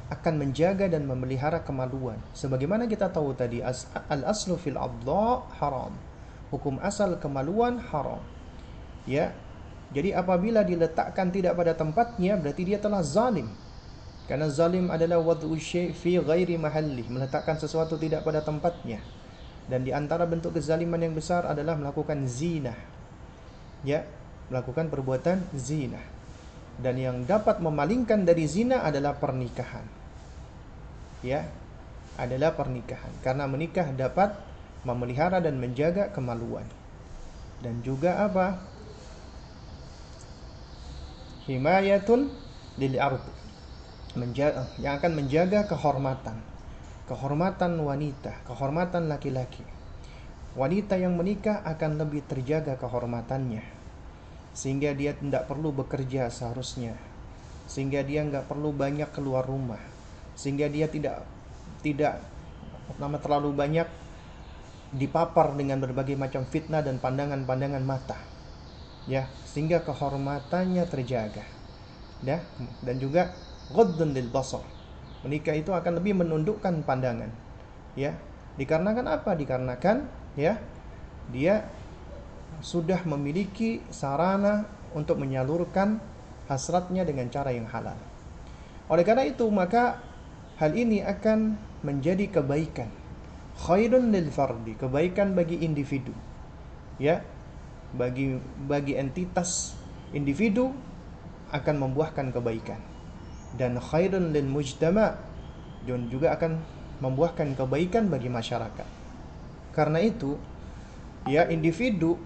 akan menjaga dan memelihara kemaluan. Sebagaimana kita tahu tadi al aslu fil adha haram hukum asal kemaluan haram. Ya. Jadi apabila diletakkan tidak pada tempatnya berarti dia telah zalim. Karena zalim adalah wad'u syai' fi ghairi mahalli, meletakkan sesuatu tidak pada tempatnya. Dan di antara bentuk kezaliman yang besar adalah melakukan zina. Ya, melakukan perbuatan zina. Dan yang dapat memalingkan dari zina adalah pernikahan. Ya, adalah pernikahan. Karena menikah dapat memelihara dan menjaga kemaluan. Dan juga apa? Himayatun lil ard. Menjaga, yang akan menjaga kehormatan. Kehormatan wanita, kehormatan laki-laki. Wanita yang menikah akan lebih terjaga kehormatannya. Sehingga dia tidak perlu bekerja seharusnya. Sehingga dia nggak perlu banyak keluar rumah. Sehingga dia tidak tidak nama terlalu banyak dipapar dengan berbagai macam fitnah dan pandangan-pandangan mata ya sehingga kehormatannya terjaga ya dan juga ghaddun lil basar menikah itu akan lebih menundukkan pandangan ya dikarenakan apa dikarenakan ya dia sudah memiliki sarana untuk menyalurkan hasratnya dengan cara yang halal oleh karena itu maka hal ini akan menjadi kebaikan khairun lil fardi, kebaikan bagi individu. Ya. Bagi bagi entitas individu akan membuahkan kebaikan. Dan khairun lil mujtama dan juga akan membuahkan kebaikan bagi masyarakat. Karena itu, ya individu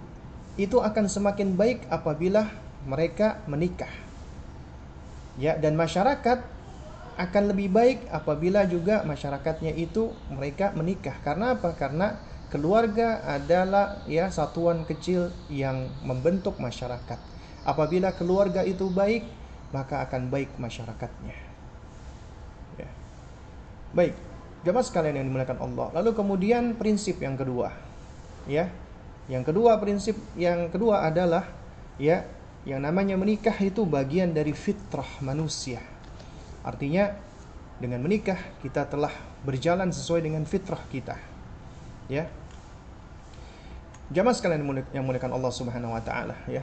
itu akan semakin baik apabila mereka menikah. Ya, dan masyarakat akan lebih baik apabila juga masyarakatnya itu mereka menikah. Karena apa? Karena keluarga adalah ya satuan kecil yang membentuk masyarakat. Apabila keluarga itu baik, maka akan baik masyarakatnya. Ya. Baik, jemaah sekalian yang dimuliakan Allah. Lalu kemudian prinsip yang kedua, ya. Yang kedua prinsip yang kedua adalah ya yang namanya menikah itu bagian dari fitrah manusia Artinya dengan menikah kita telah berjalan sesuai dengan fitrah kita. Ya. Jamaah sekalian yang muliakan Allah Subhanahu wa taala, ya.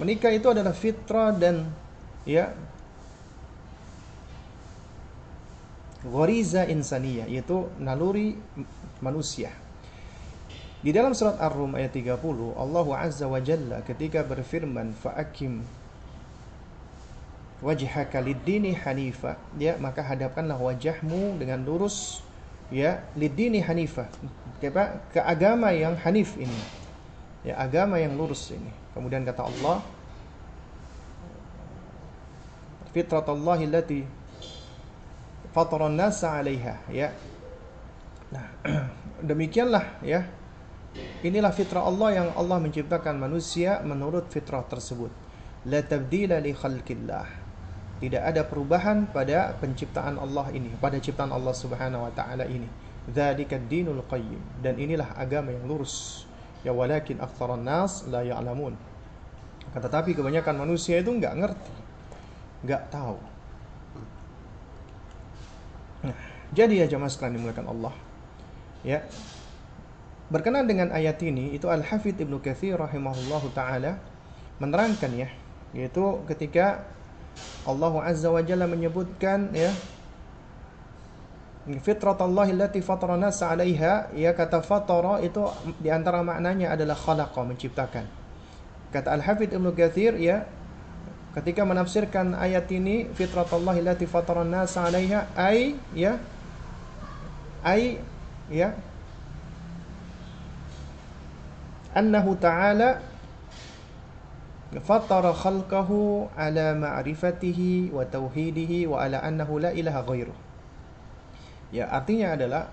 Menikah itu adalah fitrah dan ya ghariza insaniyah yaitu naluri manusia. Di dalam surat Ar-Rum ayat 30, Allah Azza wa Jalla ketika berfirman, "Fa'akim wajhaka lid-dini hanifa ya maka hadapkanlah wajahmu dengan lurus ya lid-dini hanifa. Ke agama yang hanif ini. Ya agama yang lurus ini. Kemudian kata Allah fitratallahi allati fatara nasa 'alaiha ya nah demikianlah ya inilah fitrah Allah yang Allah menciptakan manusia menurut fitrah tersebut la tabdila li khalqillah tidak ada perubahan pada penciptaan Allah ini, pada ciptaan Allah Subhanahu wa taala ini. Dzalika dinul qayyim dan inilah agama yang lurus. Ya walakin aktsaran nas la ya'lamun. Kata tapi kebanyakan manusia itu nggak ngerti, nggak tahu. Nah, jadi ya jamaah sekalian dimuliakan Allah, Ya. Berkenaan dengan ayat ini itu Al-Hafidz Ibnu Katsir rahimahullahu taala menerangkan ya, yaitu ketika Allah Azza wa Jalla menyebutkan ya Allah allati fatara ya kata fatara itu di antara maknanya adalah khalaqa menciptakan. Kata Al-Hafidz Ibnu Katsir ya ketika menafsirkan ayat ini Allah allati fatara nas 'alaiha ai ya ai ya annahu ta'ala fatara khalqahu ala ma'rifatihi wa tauhidihi wa ala annahu la ilaha ghairuh. Ya, artinya adalah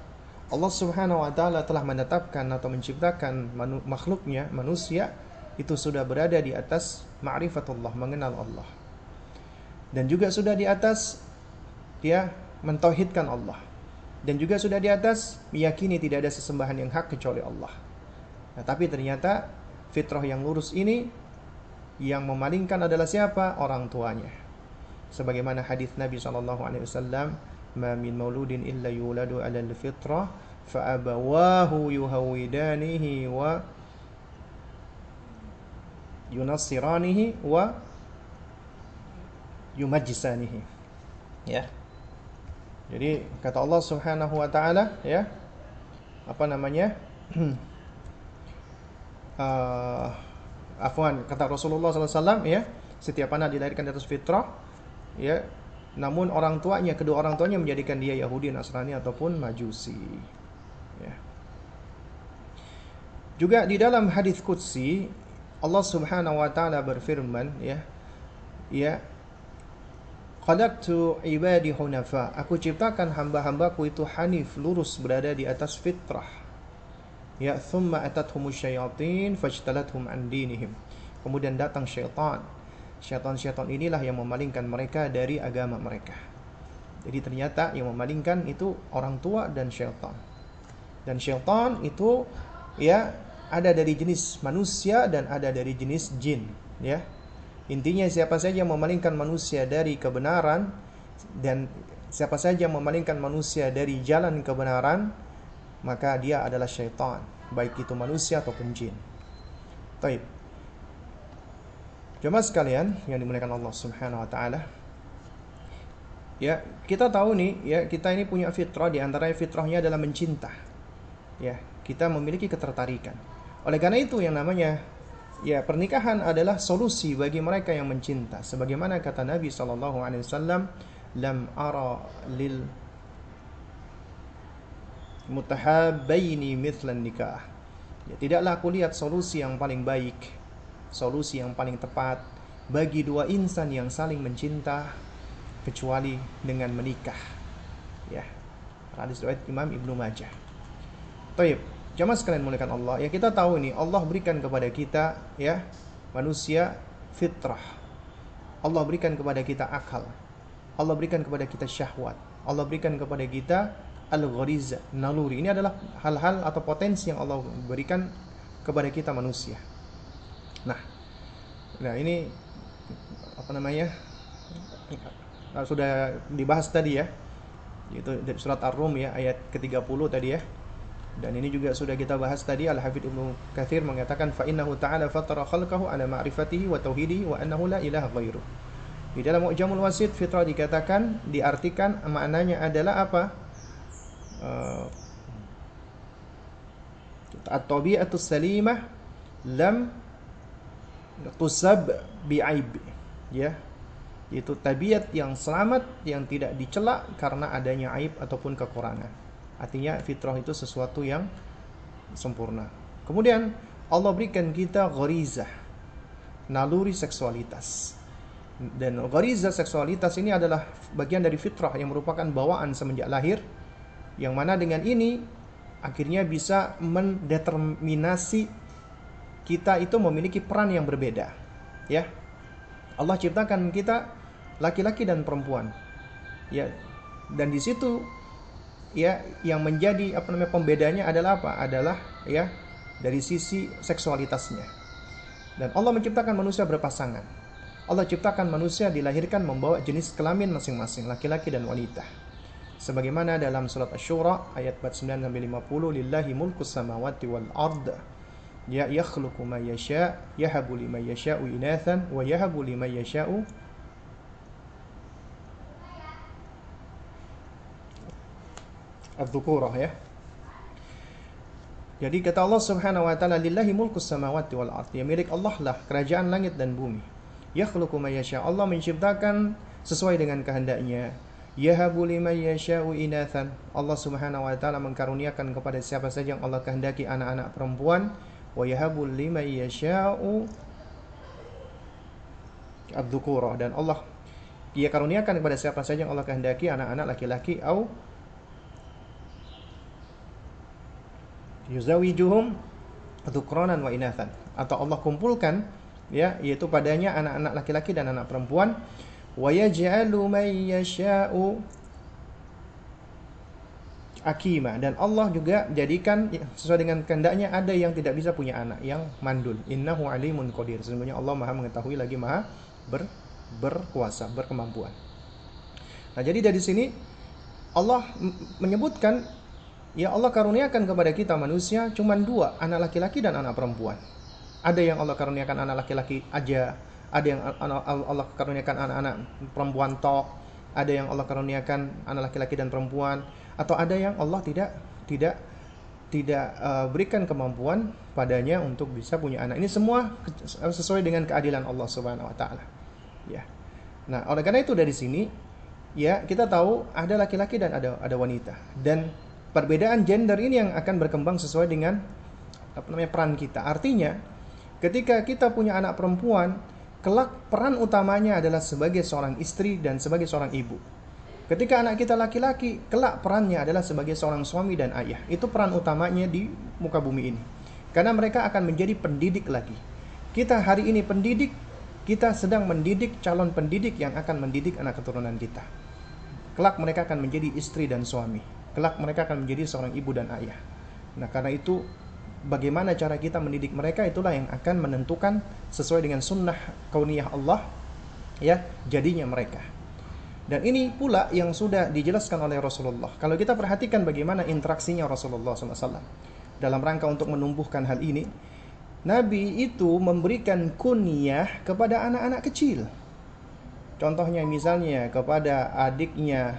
Allah Subhanahu wa taala telah menetapkan atau menciptakan makhluknya, manusia itu sudah berada di atas ma'rifatullah mengenal Allah. Dan juga sudah di atas dia mentauhidkan Allah. Dan juga sudah di atas meyakini tidak ada sesembahan yang hak kecuali Allah. Nah, tapi ternyata fitrah yang lurus ini yang memalingkan adalah siapa? Orang tuanya. Sebagaimana hadis Nabi Shallallahu alaihi wasallam ma min mauludin illa yuladu ala al-fitrah fa abawahu wa yunasiranihi wa yumajisanihi ya. Jadi kata Allah Subhanahu wa taala ya apa namanya? Uh, afwan kata Rasulullah SAW ya setiap anak dilahirkan di atas fitrah ya namun orang tuanya kedua orang tuanya menjadikan dia Yahudi Nasrani ataupun Majusi ya. juga di dalam hadis Qudsi Allah Subhanahu wa taala berfirman ya ya Khalaqtu ibadi hunafa. Aku ciptakan hamba-hambaku itu hanif, lurus berada di atas fitrah. Ya, thumma atathum syayatin fajtalathum an dinihim. Kemudian datang syaitan syaitan-syaitan inilah yang memalingkan mereka dari agama mereka. Jadi ternyata yang memalingkan itu orang tua dan syaitan. Dan syaitan itu ya ada dari jenis manusia dan ada dari jenis jin, ya. Intinya siapa saja yang memalingkan manusia dari kebenaran dan siapa saja yang memalingkan manusia dari jalan kebenaran, maka dia adalah syaitan, baik itu manusia ataupun jin. Baik. Jemaah sekalian yang dimuliakan Allah Subhanahu wa taala. Ya, kita tahu nih ya, kita ini punya fitrah di antaranya fitrahnya adalah mencinta. Ya, kita memiliki ketertarikan. Oleh karena itu yang namanya ya pernikahan adalah solusi bagi mereka yang mencinta. Sebagaimana kata Nabi sallallahu alaihi wasallam, "Lam ara lil mutahabbaini mithlan nikah." Ya, tidaklah aku lihat solusi yang paling baik solusi yang paling tepat bagi dua insan yang saling mencinta kecuali dengan menikah. Ya. Hadis riwayat Imam Ibnu Majah. Taib, jamaah sekalian muliakan Allah. Ya kita tahu ini Allah berikan kepada kita ya manusia fitrah. Allah berikan kepada kita akal. Allah berikan kepada kita syahwat. Allah berikan kepada kita al-ghariza, naluri. Ini adalah hal-hal atau potensi yang Allah berikan kepada kita manusia. Nah, nah ini apa namanya nah, sudah dibahas tadi ya, itu surat Ar-Rum ya ayat ke-30 tadi ya. Dan ini juga sudah kita bahas tadi Al-Hafidz Ibnu Katsir mengatakan fa innahu ta'ala fatara khalqahu ala ma'rifatihi wa tauhidihi wa annahu la ilaha ghairu. Di dalam Mu'jamul Wasit fitrah dikatakan diartikan maknanya adalah apa? Uh, at-tabi'atus salimah lam tusab bi'aib ya yaitu tabiat yang selamat yang tidak dicela karena adanya aib ataupun kekurangan artinya fitrah itu sesuatu yang sempurna kemudian Allah berikan kita gharizah naluri seksualitas dan gharizah seksualitas ini adalah bagian dari fitrah yang merupakan bawaan semenjak lahir yang mana dengan ini akhirnya bisa mendeterminasi kita itu memiliki peran yang berbeda. Ya. Allah ciptakan kita laki-laki dan perempuan. Ya. Dan di situ ya yang menjadi apa namanya pembedanya adalah apa? Adalah ya dari sisi seksualitasnya. Dan Allah menciptakan manusia berpasangan. Allah ciptakan manusia dilahirkan membawa jenis kelamin masing-masing, laki-laki dan wanita. sebagaimana dalam surat Asy-Syura ayat 49 sampai 50 lillahi mulkus samawati wal ard ya yakhluqu ma yasha yahabu liman yasha'u inathan wa yahabu liman yasha'u adzukurah ya. Jadi kata Allah Subhanahu wa taala lillahi mulkus samawati wal ard. Ya milik Allah lah kerajaan langit dan bumi. Yakhluqu ma yasha Allah menciptakan sesuai dengan kehendaknya. Yahabu liman yasha'u inathan. Allah Subhanahu wa taala mengkaruniakan kepada siapa saja yang Allah kehendaki anak-anak perempuan. Wa yahabu liman yasha'u adzukura dan Allah dia karuniakan kepada siapa saja yang Allah kehendaki anak-anak laki-laki au yuzawijuhum dzukranan wa inathan. Atau Allah kumpulkan ya yaitu padanya anak-anak laki-laki dan anak perempuan. Wa yaj'alu man yasha'u akima. Dan Allah juga jadikan sesuai dengan kehendaknya ada yang tidak bisa punya anak yang mandul. Innahu alimun qadir. Sesungguhnya Allah Maha mengetahui lagi Maha ber, berkuasa berkemampuan. Nah jadi dari sini Allah menyebutkan ya Allah karuniakan kepada kita manusia cuma dua anak laki-laki dan anak perempuan ada yang Allah karuniakan anak laki-laki aja ada yang Allah karuniakan anak-anak perempuan tok ada yang Allah karuniakan anak laki-laki dan perempuan atau ada yang Allah tidak tidak tidak uh, berikan kemampuan padanya untuk bisa punya anak. Ini semua sesuai dengan keadilan Allah Subhanahu wa taala. Ya. Nah, oleh karena itu dari sini ya kita tahu ada laki-laki dan ada ada wanita dan perbedaan gender ini yang akan berkembang sesuai dengan apa namanya peran kita. Artinya ketika kita punya anak perempuan, kelak peran utamanya adalah sebagai seorang istri dan sebagai seorang ibu. Ketika anak kita laki-laki, kelak perannya adalah sebagai seorang suami dan ayah. Itu peran utamanya di muka bumi ini. Karena mereka akan menjadi pendidik lagi. Kita hari ini pendidik, kita sedang mendidik calon pendidik yang akan mendidik anak keturunan kita. Kelak mereka akan menjadi istri dan suami. Kelak mereka akan menjadi seorang ibu dan ayah. Nah, karena itu bagaimana cara kita mendidik mereka itulah yang akan menentukan sesuai dengan sunnah kauniyah Allah ya jadinya mereka. Dan ini pula yang sudah dijelaskan oleh Rasulullah. Kalau kita perhatikan bagaimana interaksinya Rasulullah SAW dalam rangka untuk menumbuhkan hal ini, Nabi itu memberikan kunyah kepada anak-anak kecil. Contohnya misalnya kepada adiknya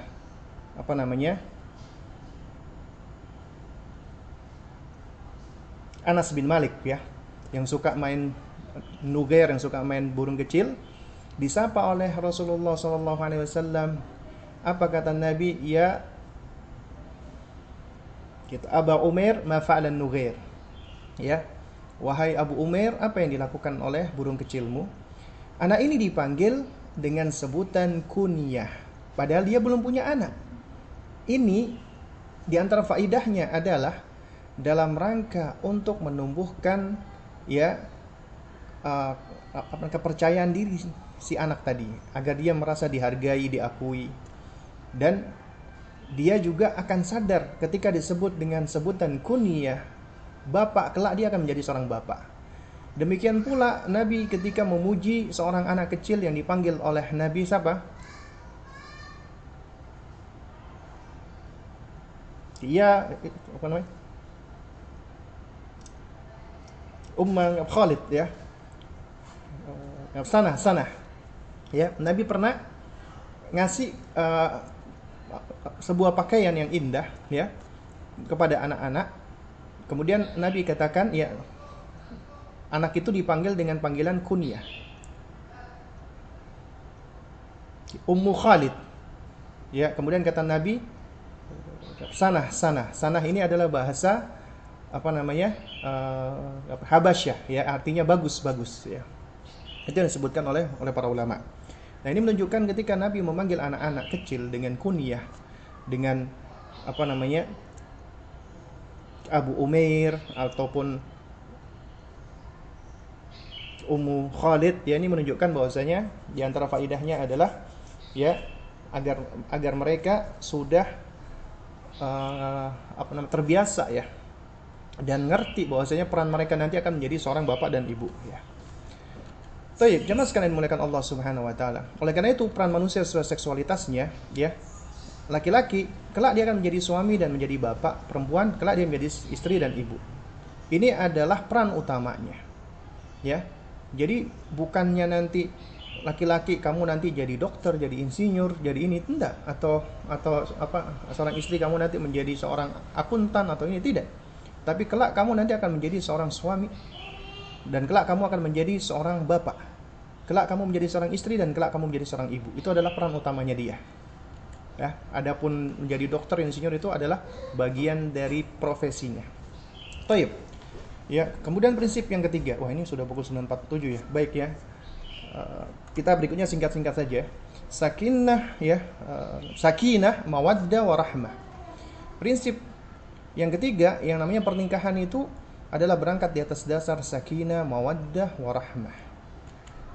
apa namanya? Anas bin Malik ya, yang suka main nuger, yang suka main burung kecil, disapa oleh Rasulullah Sallallahu Alaihi Wasallam apa kata Nabi? Ya kita Abu Umair ma fa'alan nughair ya wahai Abu Umair apa yang dilakukan oleh burung kecilmu? Anak ini dipanggil dengan sebutan kunyah padahal dia belum punya anak. Ini di antara faidahnya adalah dalam rangka untuk menumbuhkan ya uh, kepercayaan diri si anak tadi agar dia merasa dihargai, diakui dan dia juga akan sadar ketika disebut dengan sebutan kunyah bapak kelak dia akan menjadi seorang bapak. Demikian pula Nabi ketika memuji seorang anak kecil yang dipanggil oleh Nabi siapa? Dia apa namanya? Ummah Khalid ya. Sana, sana ya Nabi pernah ngasih uh, sebuah pakaian yang indah ya kepada anak-anak. Kemudian Nabi katakan ya anak itu dipanggil dengan panggilan kunyah. Ummu Khalid. Ya kemudian kata Nabi sana sana sana ini adalah bahasa apa namanya uh, Habasyah ya artinya bagus bagus ya. Itu yang disebutkan oleh oleh para ulama. Nah ini menunjukkan ketika Nabi memanggil anak-anak kecil dengan kunyah, dengan apa namanya Abu Umair ataupun Ummu Khalid ya ini menunjukkan bahwasanya di antara faidahnya adalah ya agar agar mereka sudah uh, apa namanya terbiasa ya dan ngerti bahwasanya peran mereka nanti akan menjadi seorang bapak dan ibu ya. Baik, jemaah sekalian dimuliakan Allah Subhanahu wa taala. Oleh karena itu peran manusia sesuai seksualitasnya ya. Laki-laki kelak dia akan menjadi suami dan menjadi bapak. Perempuan kelak dia menjadi istri dan ibu. Ini adalah peran utamanya ya. Jadi bukannya nanti laki-laki kamu nanti jadi dokter jadi insinyur jadi ini tidak. Atau atau apa seorang istri kamu nanti menjadi seorang akuntan atau ini tidak tapi kelak kamu nanti akan menjadi seorang suami dan kelak kamu akan menjadi seorang bapak. Kelak kamu menjadi seorang istri dan kelak kamu menjadi seorang ibu. Itu adalah peran utamanya dia. Ya adapun menjadi dokter insinyur itu adalah bagian dari profesinya. Toyib ya kemudian prinsip yang ketiga. Wah ini sudah pukul 9.47 ya. Baik ya. Uh, kita berikutnya singkat-singkat saja. Sakinah ya uh, sakinah mawaddah warahmah prinsip yang ketiga yang namanya pernikahan itu adalah berangkat di atas dasar sakinah mawaddah warahmah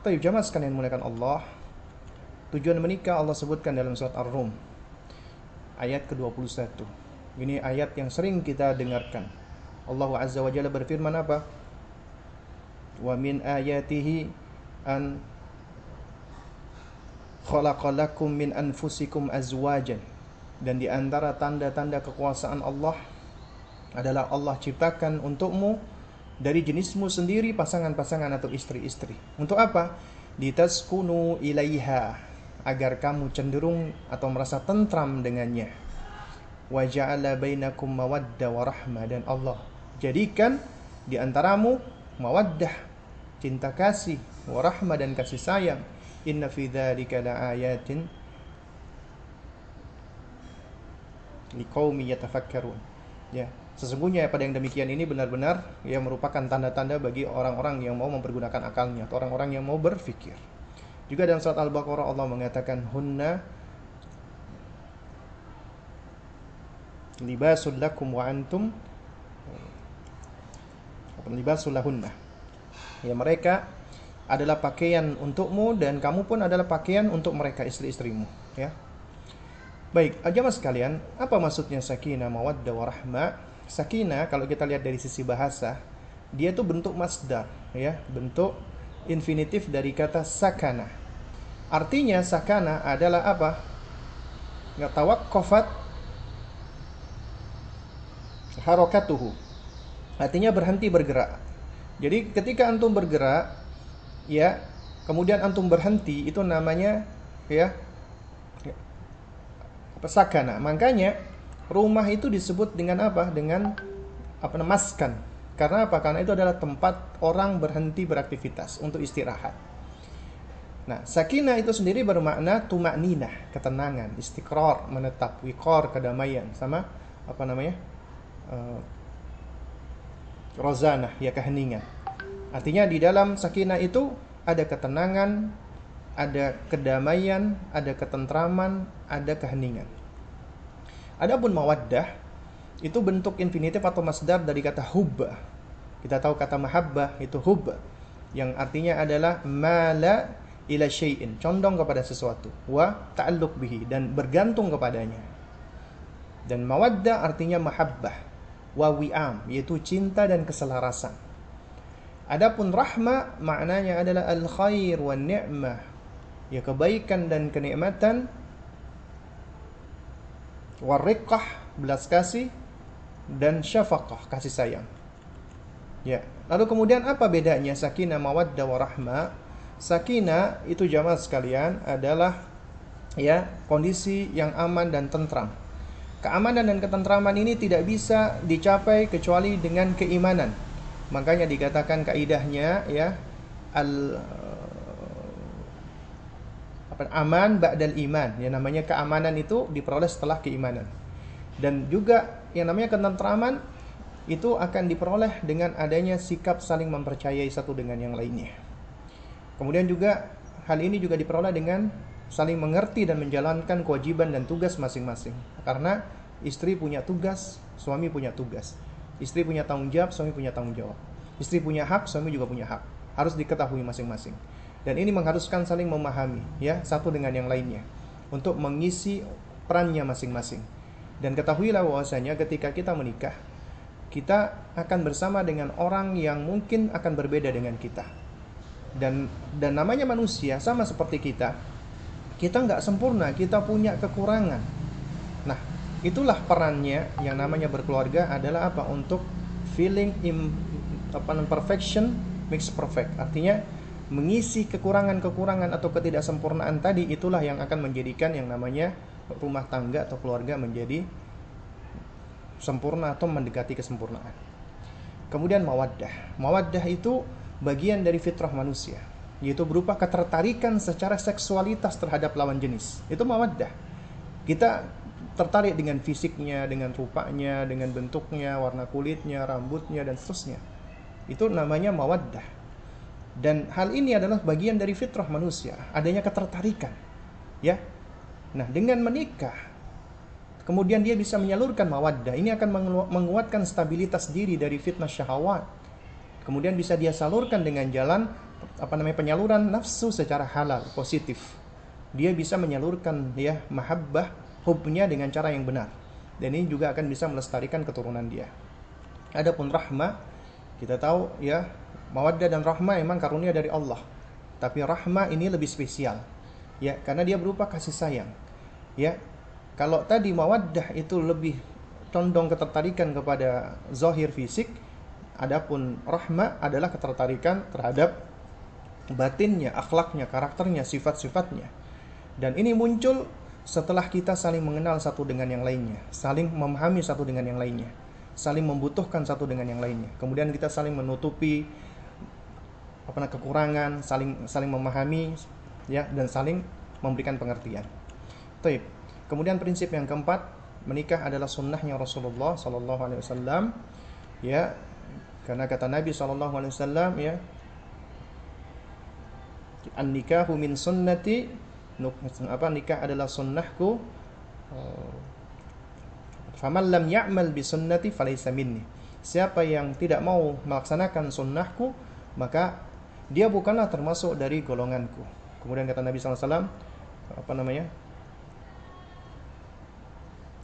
Taib jamaah sekalian mulakan Allah Tujuan menikah Allah sebutkan dalam surat Ar-Rum ayat ke-21. Ini ayat yang sering kita dengarkan. Allah Azza wa Jalla berfirman apa? Wa min ayatihi an khalaqalakum min anfusikum azwajan. Dan di antara tanda-tanda kekuasaan Allah adalah Allah ciptakan untukmu dari jenismu sendiri pasangan-pasangan atau istri-istri. Untuk apa? Ditaskunu ilaiha agar kamu cenderung atau merasa tentram dengannya. Wa ja'ala bainakum mawaddah wa rahmah dan Allah jadikan di antaramu mawaddah, cinta kasih, wa rahmah dan kasih sayang. Inna fi dzalika laayatin liqaumi yatafakkarun. Ya, sesungguhnya pada yang demikian ini benar-benar yang merupakan tanda-tanda bagi orang-orang yang mau mempergunakan akalnya atau orang-orang yang mau berfikir. Juga dalam surat Al-Baqarah Allah mengatakan hunna libasul lakum wa antum libasul lahunna. Ya mereka adalah pakaian untukmu dan kamu pun adalah pakaian untuk mereka istri-istrimu, ya. Baik, jamaah sekalian, apa maksudnya sakinah mawaddah warahmah? Sakinah kalau kita lihat dari sisi bahasa, dia itu bentuk masdar, ya, bentuk infinitif dari kata sakana. Artinya sakana adalah apa? kofat harokatuhu. Artinya berhenti bergerak. Jadi ketika antum bergerak, ya, kemudian antum berhenti, itu namanya ya apa sakana. Makanya rumah itu disebut dengan apa? Dengan apa maskan karena apa? Karena itu adalah tempat orang berhenti beraktivitas untuk istirahat. Nah, sakinah itu sendiri bermakna tumakninah, ketenangan, istiqrar, menetap, wikor, kedamaian, sama apa namanya? Uh, rozanah, ya keheningan. Artinya di dalam sakinah itu ada ketenangan, ada kedamaian, ada ketentraman, ada keheningan. Adapun mawaddah itu bentuk infinitif atau masdar dari kata hubba. Kita tahu kata mahabbah itu hubba yang artinya adalah mala ila syai'in, condong kepada sesuatu, wa ta'alluq bihi dan bergantung kepadanya. Dan mawaddah artinya mahabbah, wa wi'am yaitu cinta dan keselarasan. Adapun rahma maknanya adalah al khair wa ni'mah, ya kebaikan dan kenikmatan, warriqah belas kasih dan syafaqah kasih sayang. Ya. Lalu kemudian apa bedanya sakinah mawaddah warahmah? Sakinah itu jamaah sekalian adalah ya kondisi yang aman dan tentram. Keamanan dan ketentraman ini tidak bisa dicapai kecuali dengan keimanan. Makanya dikatakan kaidahnya ya al apa aman ba'dal iman. Ya namanya keamanan itu diperoleh setelah keimanan. Dan juga yang namanya ketentraman itu akan diperoleh dengan adanya sikap saling mempercayai satu dengan yang lainnya. Kemudian juga hal ini juga diperoleh dengan saling mengerti dan menjalankan kewajiban dan tugas masing-masing. Karena istri punya tugas, suami punya tugas. Istri punya tanggung jawab, suami punya tanggung jawab. Istri punya hak, suami juga punya hak. Harus diketahui masing-masing. Dan ini mengharuskan saling memahami ya satu dengan yang lainnya untuk mengisi perannya masing-masing. Dan ketahuilah bahwasanya ketika kita menikah, kita akan bersama dengan orang yang mungkin akan berbeda dengan kita. Dan dan namanya manusia sama seperti kita. Kita nggak sempurna, kita punya kekurangan. Nah, itulah perannya yang namanya berkeluarga adalah apa? Untuk feeling im, apa perfection makes perfect. Artinya mengisi kekurangan-kekurangan atau ketidaksempurnaan tadi itulah yang akan menjadikan yang namanya rumah tangga atau keluarga menjadi sempurna atau mendekati kesempurnaan. Kemudian mawaddah. Mawaddah itu bagian dari fitrah manusia, yaitu berupa ketertarikan secara seksualitas terhadap lawan jenis. Itu mawaddah. Kita tertarik dengan fisiknya, dengan rupanya, dengan bentuknya, warna kulitnya, rambutnya dan seterusnya. Itu namanya mawaddah. Dan hal ini adalah bagian dari fitrah manusia, adanya ketertarikan. Ya. Nah, dengan menikah kemudian dia bisa menyalurkan mawaddah. Ini akan menguatkan stabilitas diri dari fitnah syahwat. Kemudian bisa dia salurkan dengan jalan apa namanya penyaluran nafsu secara halal, positif. Dia bisa menyalurkan ya mahabbah, hubnya dengan cara yang benar. Dan ini juga akan bisa melestarikan keturunan dia. Adapun rahmah, kita tahu ya Mawaddah dan rahmah memang karunia dari Allah. Tapi rahmah ini lebih spesial. Ya, karena dia berupa kasih sayang. Ya. Kalau tadi mawaddah itu lebih condong ketertarikan kepada zahir fisik, adapun rahmah adalah ketertarikan terhadap batinnya, akhlaknya, karakternya, sifat-sifatnya. Dan ini muncul setelah kita saling mengenal satu dengan yang lainnya, saling memahami satu dengan yang lainnya, saling membutuhkan satu dengan yang lainnya. Kemudian kita saling menutupi apa kekurangan, saling saling memahami ya dan saling memberikan pengertian. Taib. Kemudian prinsip yang keempat, menikah adalah sunnahnya Rasulullah Sallallahu Alaihi Wasallam. Ya, karena kata Nabi Sallallahu Alaihi Wasallam ya, an nikahu min sunnati apa nikah adalah sunnahku faman lam ya'mal bi sunnati falaysa minni siapa yang tidak mau melaksanakan sunnahku maka dia bukanlah termasuk dari golonganku. Kemudian kata Nabi SAW, apa namanya?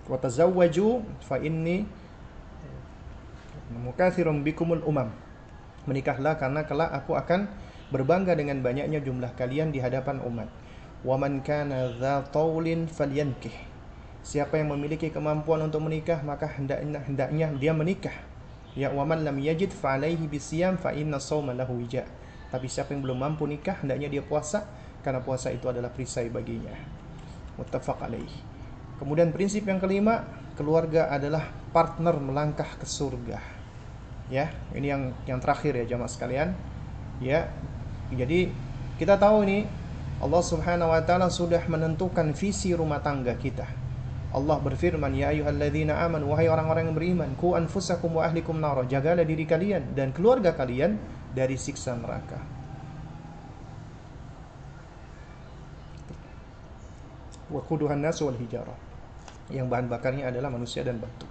Watazawwaju fa inni mukathirun bikumul umam. Menikahlah karena kelak aku akan berbangga dengan banyaknya jumlah kalian di hadapan umat. Wa man kana dza taulin falyankih. Siapa yang memiliki kemampuan untuk menikah maka hendaknya hendaknya dia menikah. Ya wa man lam yajid fa alaihi bisiyam fa inna shauma lahu wija. Tapi siapa yang belum mampu nikah, hendaknya dia puasa karena puasa itu adalah perisai baginya. Muttafaq alaih. Kemudian prinsip yang kelima, keluarga adalah partner melangkah ke surga. Ya, ini yang yang terakhir ya jamaah sekalian. Ya. Jadi kita tahu ini Allah Subhanahu wa taala sudah menentukan visi rumah tangga kita. Allah berfirman, "Ya ayyuhalladzina amanu wahai orang-orang yang beriman, ku anfusakum wa ahlikum nar." Jagalah diri kalian dan keluarga kalian dari siksa neraka. Wa hijarah. Yang bahan bakarnya adalah manusia dan batu.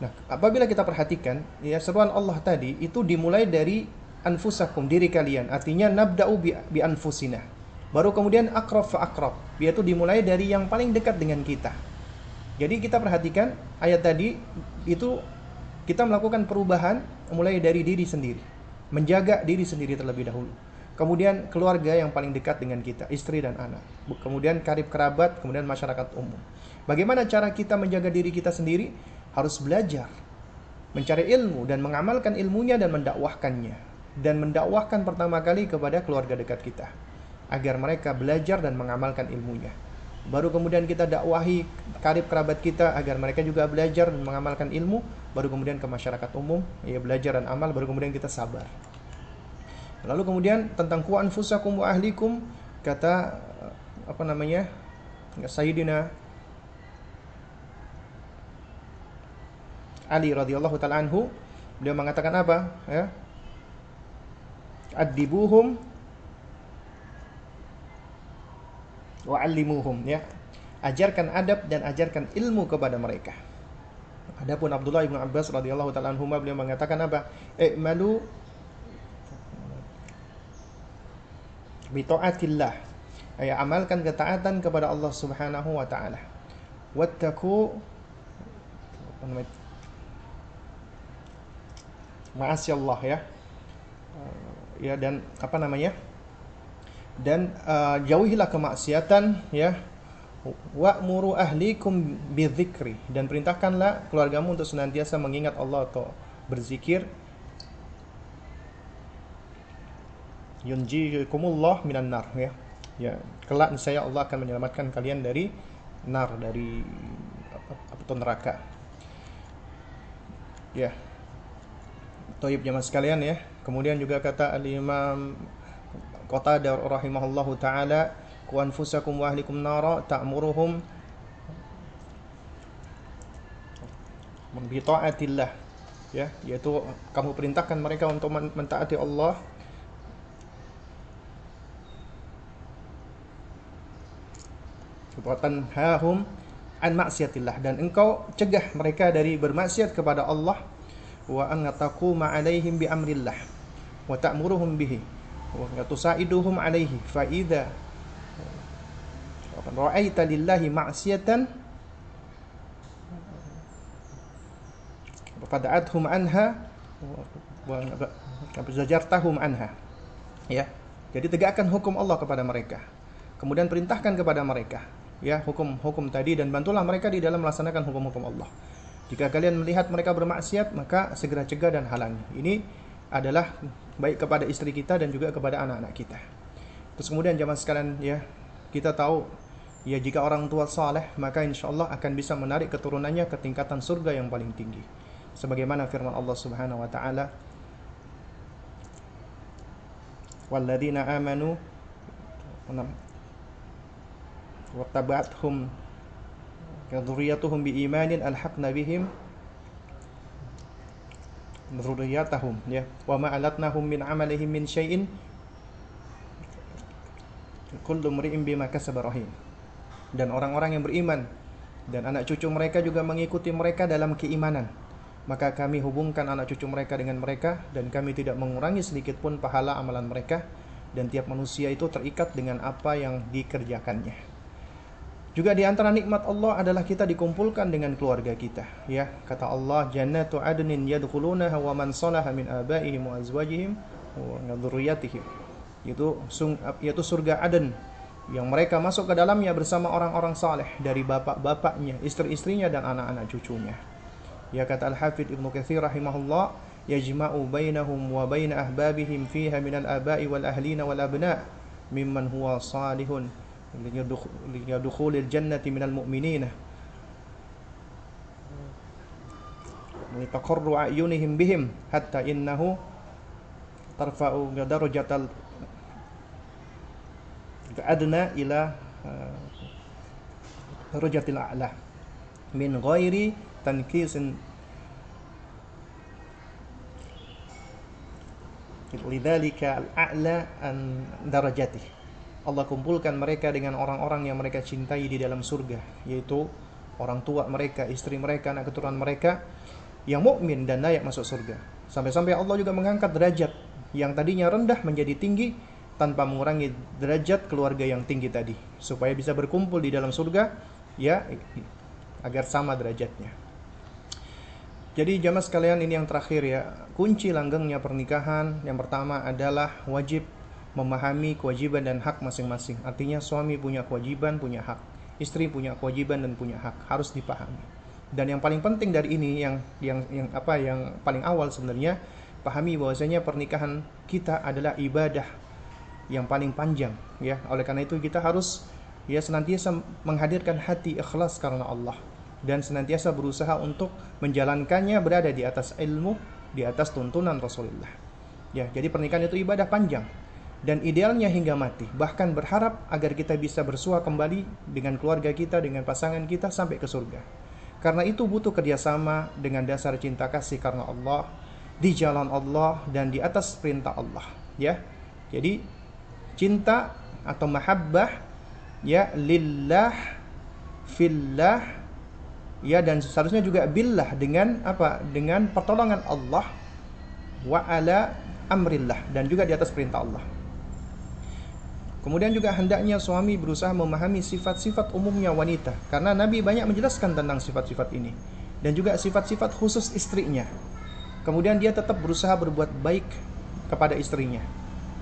Nah, apabila kita perhatikan, ya seruan Allah tadi itu dimulai dari anfusakum diri kalian. Artinya nabda'u bi, bi anfusina. Baru kemudian akrab fa akrab, yaitu dimulai dari yang paling dekat dengan kita. Jadi kita perhatikan ayat tadi itu kita melakukan perubahan mulai dari diri sendiri menjaga diri sendiri terlebih dahulu. Kemudian keluarga yang paling dekat dengan kita, istri dan anak. Kemudian karib kerabat, kemudian masyarakat umum. Bagaimana cara kita menjaga diri kita sendiri? Harus belajar, mencari ilmu dan mengamalkan ilmunya dan mendakwahkannya. Dan mendakwahkan pertama kali kepada keluarga dekat kita agar mereka belajar dan mengamalkan ilmunya. Baru kemudian kita dakwahi karib kerabat kita agar mereka juga belajar dan mengamalkan ilmu baru kemudian ke masyarakat umum, ya belajar dan amal, baru kemudian kita sabar. Lalu kemudian tentang ku anfusakum wa ahlikum kata apa namanya? Sayyidina Ali radhiyallahu taala anhu beliau mengatakan apa ya adibuhum wa allimuhum ya ajarkan adab dan ajarkan ilmu kepada mereka Adapun Abdullah bin Abbas radhiyallahu taala anhu beliau mengatakan apa? I'malu bi taatillah. Ay amalkan ketaatan kepada Allah Subhanahu wa taala. Wattaqu apa namanya? Allah ya. Ya dan apa namanya? Dan uh, jauhilah kemaksiatan ya. Wa'muru ahlikum bidzikri. Dan perintahkanlah keluargamu untuk senantiasa mengingat Allah atau berzikir. Yunjikumullah minan nar ya. Ya kelak saya Allah akan menyelamatkan kalian dari nar dari apa neraka. Ya. Toib jamaah sekalian ya. Kemudian juga kata al-imam Qatadah rahimahullahu taala ku anfusakum wa ahlikum nara ta'muruhum bi taatillah ya yaitu kamu perintahkan mereka untuk mentaati Allah. Watan hahum an maksiatillah dan engkau cegah mereka dari bermaksiat kepada Allah. Wa an taquma alaihim bi amrillah wa ta'muruhum bihi wa tusaiduhum alaihi fa idza ra'aita lillahi ma'siyatan. Fada'athum anha. Wa zajartahum anha. Ya. Jadi tegakkan hukum Allah kepada mereka. Kemudian perintahkan kepada mereka. Ya hukum-hukum tadi dan bantulah mereka di dalam melaksanakan hukum-hukum Allah. Jika kalian melihat mereka bermaksiat, maka segera cegah dan halangi. Ini adalah baik kepada istri kita dan juga kepada anak-anak kita. Terus kemudian zaman sekalian ya, kita tahu ya jika orang tua saleh maka insya Allah akan bisa menarik keturunannya ke tingkatan surga yang paling tinggi. Sebagaimana firman Allah Subhanahu wa taala, "Walladzina amanu wa tabi'atuhum ya, biimanin alhaqna bihim" dzurriyyatahum ya. Wa ma alatnahum min amalihim min syai'in kullu mri'in bima kasaba rahim. Dan orang-orang yang beriman dan anak cucu mereka juga mengikuti mereka dalam keimanan. Maka kami hubungkan anak cucu mereka dengan mereka dan kami tidak mengurangi sedikit pun pahala amalan mereka. Dan tiap manusia itu terikat dengan apa yang dikerjakannya juga di antara nikmat Allah adalah kita dikumpulkan dengan keluarga kita. Ya, kata Allah, "Jannatu adnin yadkhulunaha wa man salaha min abaihim wa azwajihim wa dzurriyyatihim." Itu yaitu surga Aden yang mereka masuk ke dalamnya bersama orang-orang saleh dari bapak-bapaknya, istri-istrinya dan anak-anak cucunya. Ya kata Al-Hafidh Ibnu Katsir rahimahullah, yajma'u bainahum wa bain ahbabihim fiha min al-aba'i wal ahlina wal abna' mimman huwa salihun لدخول الجنة من المؤمنين لتقر أعينهم بهم حتى إنه ترفع درجة الأدنى إلى درجة الأعلى من غير تنكيس لذلك الأعلى عن درجته Allah kumpulkan mereka dengan orang-orang yang mereka cintai di dalam surga, yaitu orang tua mereka, istri mereka, anak keturunan mereka yang mukmin dan layak masuk surga. Sampai-sampai Allah juga mengangkat derajat yang tadinya rendah menjadi tinggi tanpa mengurangi derajat keluarga yang tinggi tadi, supaya bisa berkumpul di dalam surga ya agar sama derajatnya. Jadi jamaah sekalian ini yang terakhir ya, kunci langgengnya pernikahan yang pertama adalah wajib memahami kewajiban dan hak masing-masing. Artinya suami punya kewajiban, punya hak. Istri punya kewajiban dan punya hak, harus dipahami. Dan yang paling penting dari ini yang yang yang apa yang paling awal sebenarnya pahami bahwasanya pernikahan kita adalah ibadah yang paling panjang ya. Oleh karena itu kita harus ya senantiasa menghadirkan hati ikhlas karena Allah dan senantiasa berusaha untuk menjalankannya berada di atas ilmu, di atas tuntunan Rasulullah. Ya, jadi pernikahan itu ibadah panjang dan idealnya hingga mati. Bahkan berharap agar kita bisa bersua kembali dengan keluarga kita, dengan pasangan kita sampai ke surga. Karena itu butuh kerjasama dengan dasar cinta kasih karena Allah, di jalan Allah dan di atas perintah Allah. Ya, jadi cinta atau mahabbah ya lillah, fillah, ya dan seharusnya juga billah dengan apa? Dengan pertolongan Allah wa ala amrillah dan juga di atas perintah Allah. Kemudian juga hendaknya suami berusaha memahami sifat-sifat umumnya wanita karena Nabi banyak menjelaskan tentang sifat-sifat ini dan juga sifat-sifat khusus istrinya. Kemudian dia tetap berusaha berbuat baik kepada istrinya.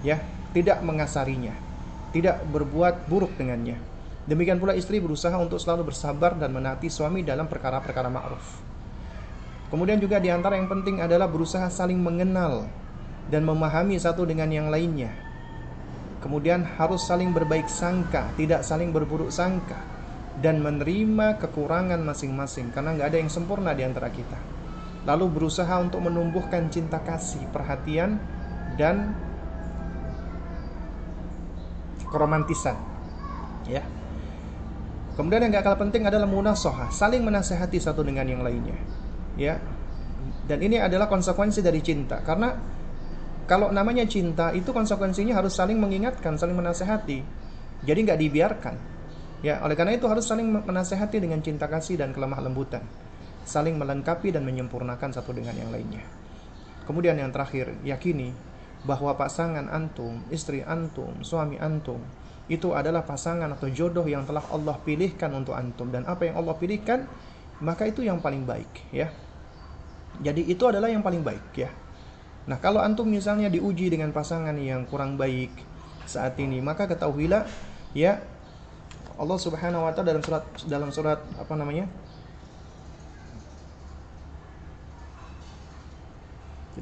Ya, tidak mengasarinya, tidak berbuat buruk dengannya. Demikian pula istri berusaha untuk selalu bersabar dan menaati suami dalam perkara-perkara ma'ruf. Kemudian juga di antara yang penting adalah berusaha saling mengenal dan memahami satu dengan yang lainnya. Kemudian harus saling berbaik sangka, tidak saling berburuk sangka dan menerima kekurangan masing-masing karena nggak ada yang sempurna di antara kita. Lalu berusaha untuk menumbuhkan cinta kasih, perhatian dan keromantisan. Ya. Kemudian yang gak kalah penting adalah munasohah, saling menasehati satu dengan yang lainnya. Ya. Dan ini adalah konsekuensi dari cinta karena kalau namanya cinta itu konsekuensinya harus saling mengingatkan, saling menasehati. Jadi nggak dibiarkan. Ya, oleh karena itu harus saling menasehati dengan cinta kasih dan kelemah lembutan. Saling melengkapi dan menyempurnakan satu dengan yang lainnya. Kemudian yang terakhir, yakini bahwa pasangan antum, istri antum, suami antum itu adalah pasangan atau jodoh yang telah Allah pilihkan untuk antum dan apa yang Allah pilihkan maka itu yang paling baik ya. Jadi itu adalah yang paling baik ya. Nah, kalau antum misalnya diuji dengan pasangan yang kurang baik saat ini, maka ketahuilah ya Allah Subhanahu wa taala dalam surat dalam surat apa namanya?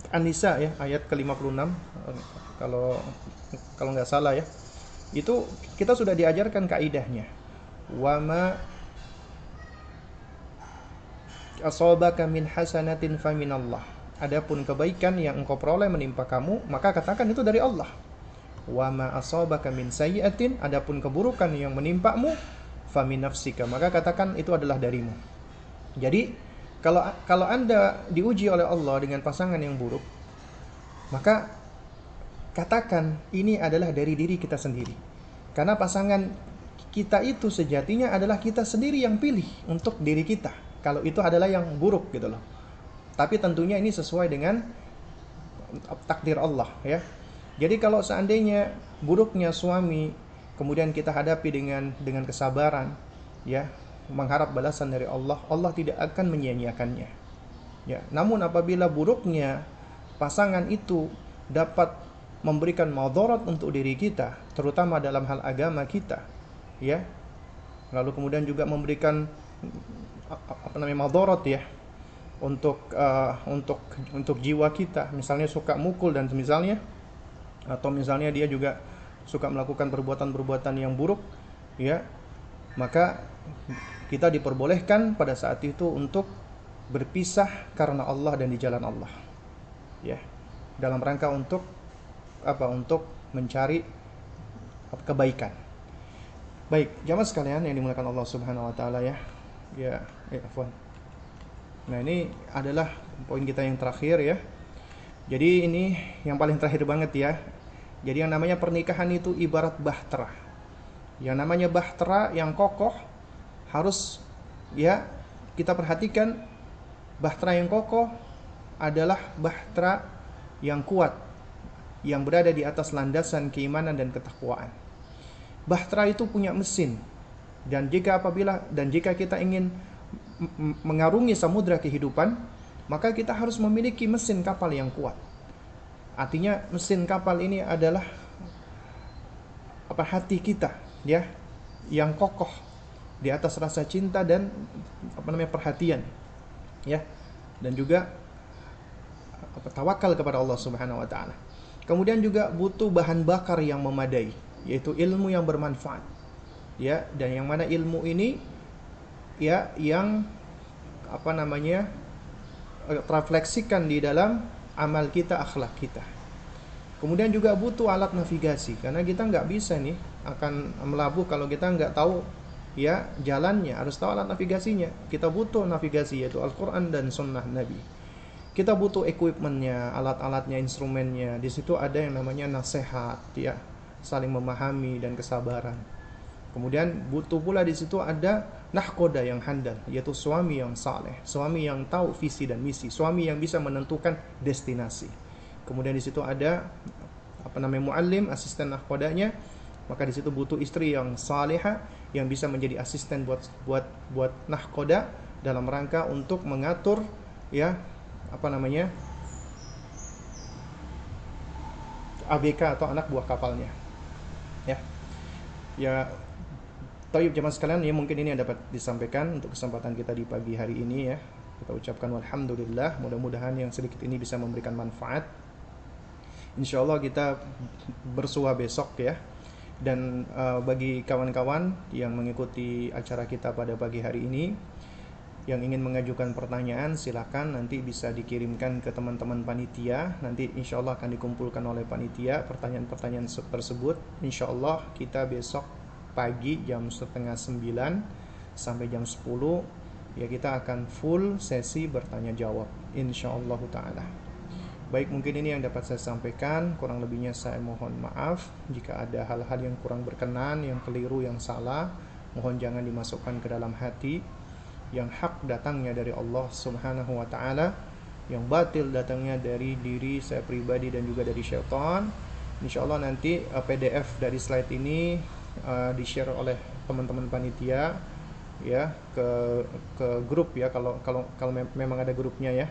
An-Nisa ya ayat ke-56. Kalau kalau nggak salah ya. Itu kita sudah diajarkan kaidahnya. Wama asabaka min hasanatin faminallah adapun kebaikan yang engkau peroleh menimpa kamu maka katakan itu dari Allah wama asabaka min sayyi'atin adapun keburukan yang menimpamu famin nafsika maka katakan itu adalah darimu jadi kalau kalau Anda diuji oleh Allah dengan pasangan yang buruk maka katakan ini adalah dari diri kita sendiri. Karena pasangan kita itu sejatinya adalah kita sendiri yang pilih untuk diri kita. Kalau itu adalah yang buruk gitu loh. Tapi tentunya ini sesuai dengan takdir Allah ya. Jadi kalau seandainya buruknya suami kemudian kita hadapi dengan dengan kesabaran ya, mengharap balasan dari Allah, Allah tidak akan menyia-nyiakannya. Ya, namun apabila buruknya pasangan itu dapat memberikan madarat untuk diri kita, terutama dalam hal agama kita, ya. Lalu kemudian juga memberikan apa namanya madarat ya untuk uh, untuk untuk jiwa kita, misalnya suka mukul dan misalnya atau misalnya dia juga suka melakukan perbuatan-perbuatan yang buruk, ya. Maka kita diperbolehkan pada saat itu untuk berpisah karena Allah dan di jalan Allah. Ya. Dalam rangka untuk apa untuk mencari kebaikan. Baik, jamaah sekalian yang dimuliakan Allah Subhanahu wa taala ya. Ya, ya afwan. Nah, ini adalah poin kita yang terakhir ya. Jadi ini yang paling terakhir banget ya. Jadi yang namanya pernikahan itu ibarat bahtera. Yang namanya bahtera yang kokoh harus ya kita perhatikan bahtera yang kokoh adalah bahtera yang kuat yang berada di atas landasan keimanan dan ketakwaan. Bahtera itu punya mesin dan jika apabila dan jika kita ingin mengarungi samudra kehidupan, maka kita harus memiliki mesin kapal yang kuat. Artinya mesin kapal ini adalah apa hati kita, ya, yang kokoh di atas rasa cinta dan apa namanya perhatian, ya, dan juga apa tawakal kepada Allah Subhanahu wa taala. Kemudian juga butuh bahan bakar yang memadai, yaitu ilmu yang bermanfaat. Ya, dan yang mana ilmu ini ya yang apa namanya terefleksikan di dalam amal kita, akhlak kita. Kemudian juga butuh alat navigasi karena kita nggak bisa nih akan melabuh kalau kita nggak tahu ya jalannya harus tahu alat navigasinya. Kita butuh navigasi yaitu Al-Quran dan Sunnah Nabi kita butuh equipmentnya, alat-alatnya, instrumennya. Di situ ada yang namanya nasihat, ya, saling memahami dan kesabaran. Kemudian butuh pula di situ ada nahkoda yang handal, yaitu suami yang saleh, suami yang tahu visi dan misi, suami yang bisa menentukan destinasi. Kemudian di situ ada apa namanya muallim, asisten nahkodanya. Maka di situ butuh istri yang saleha yang bisa menjadi asisten buat buat buat nahkoda dalam rangka untuk mengatur ya apa namanya ABK atau anak buah kapalnya ya ya Tayyib jemaah sekalian, ya mungkin ini yang dapat disampaikan untuk kesempatan kita di pagi hari ini ya. Kita ucapkan alhamdulillah, mudah-mudahan yang sedikit ini bisa memberikan manfaat. Insya Allah kita bersua besok ya. Dan uh, bagi kawan-kawan yang mengikuti acara kita pada pagi hari ini, yang ingin mengajukan pertanyaan silakan nanti bisa dikirimkan ke teman-teman panitia nanti insya Allah akan dikumpulkan oleh panitia pertanyaan-pertanyaan tersebut insya Allah kita besok pagi jam setengah sembilan sampai jam 10 ya kita akan full sesi bertanya jawab insya Allah taala. Baik mungkin ini yang dapat saya sampaikan. Kurang lebihnya saya mohon maaf. Jika ada hal-hal yang kurang berkenan yang keliru yang salah mohon jangan dimasukkan ke dalam hati. Yang hak datangnya dari Allah Subhanahu wa taala yang batil datangnya dari diri saya pribadi dan juga dari syaitan. Insya Allah nanti uh, PDF dari slide ini Eh, uh, di share oleh teman-teman panitia ya ke ke grup ya kalau kalau kalau memang ada grupnya ya.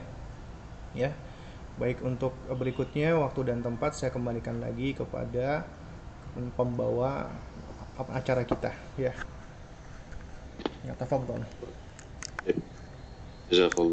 Ya baik untuk berikutnya waktu dan tempat saya kembalikan lagi kepada pembawa acara kita ya. Ya tafadhol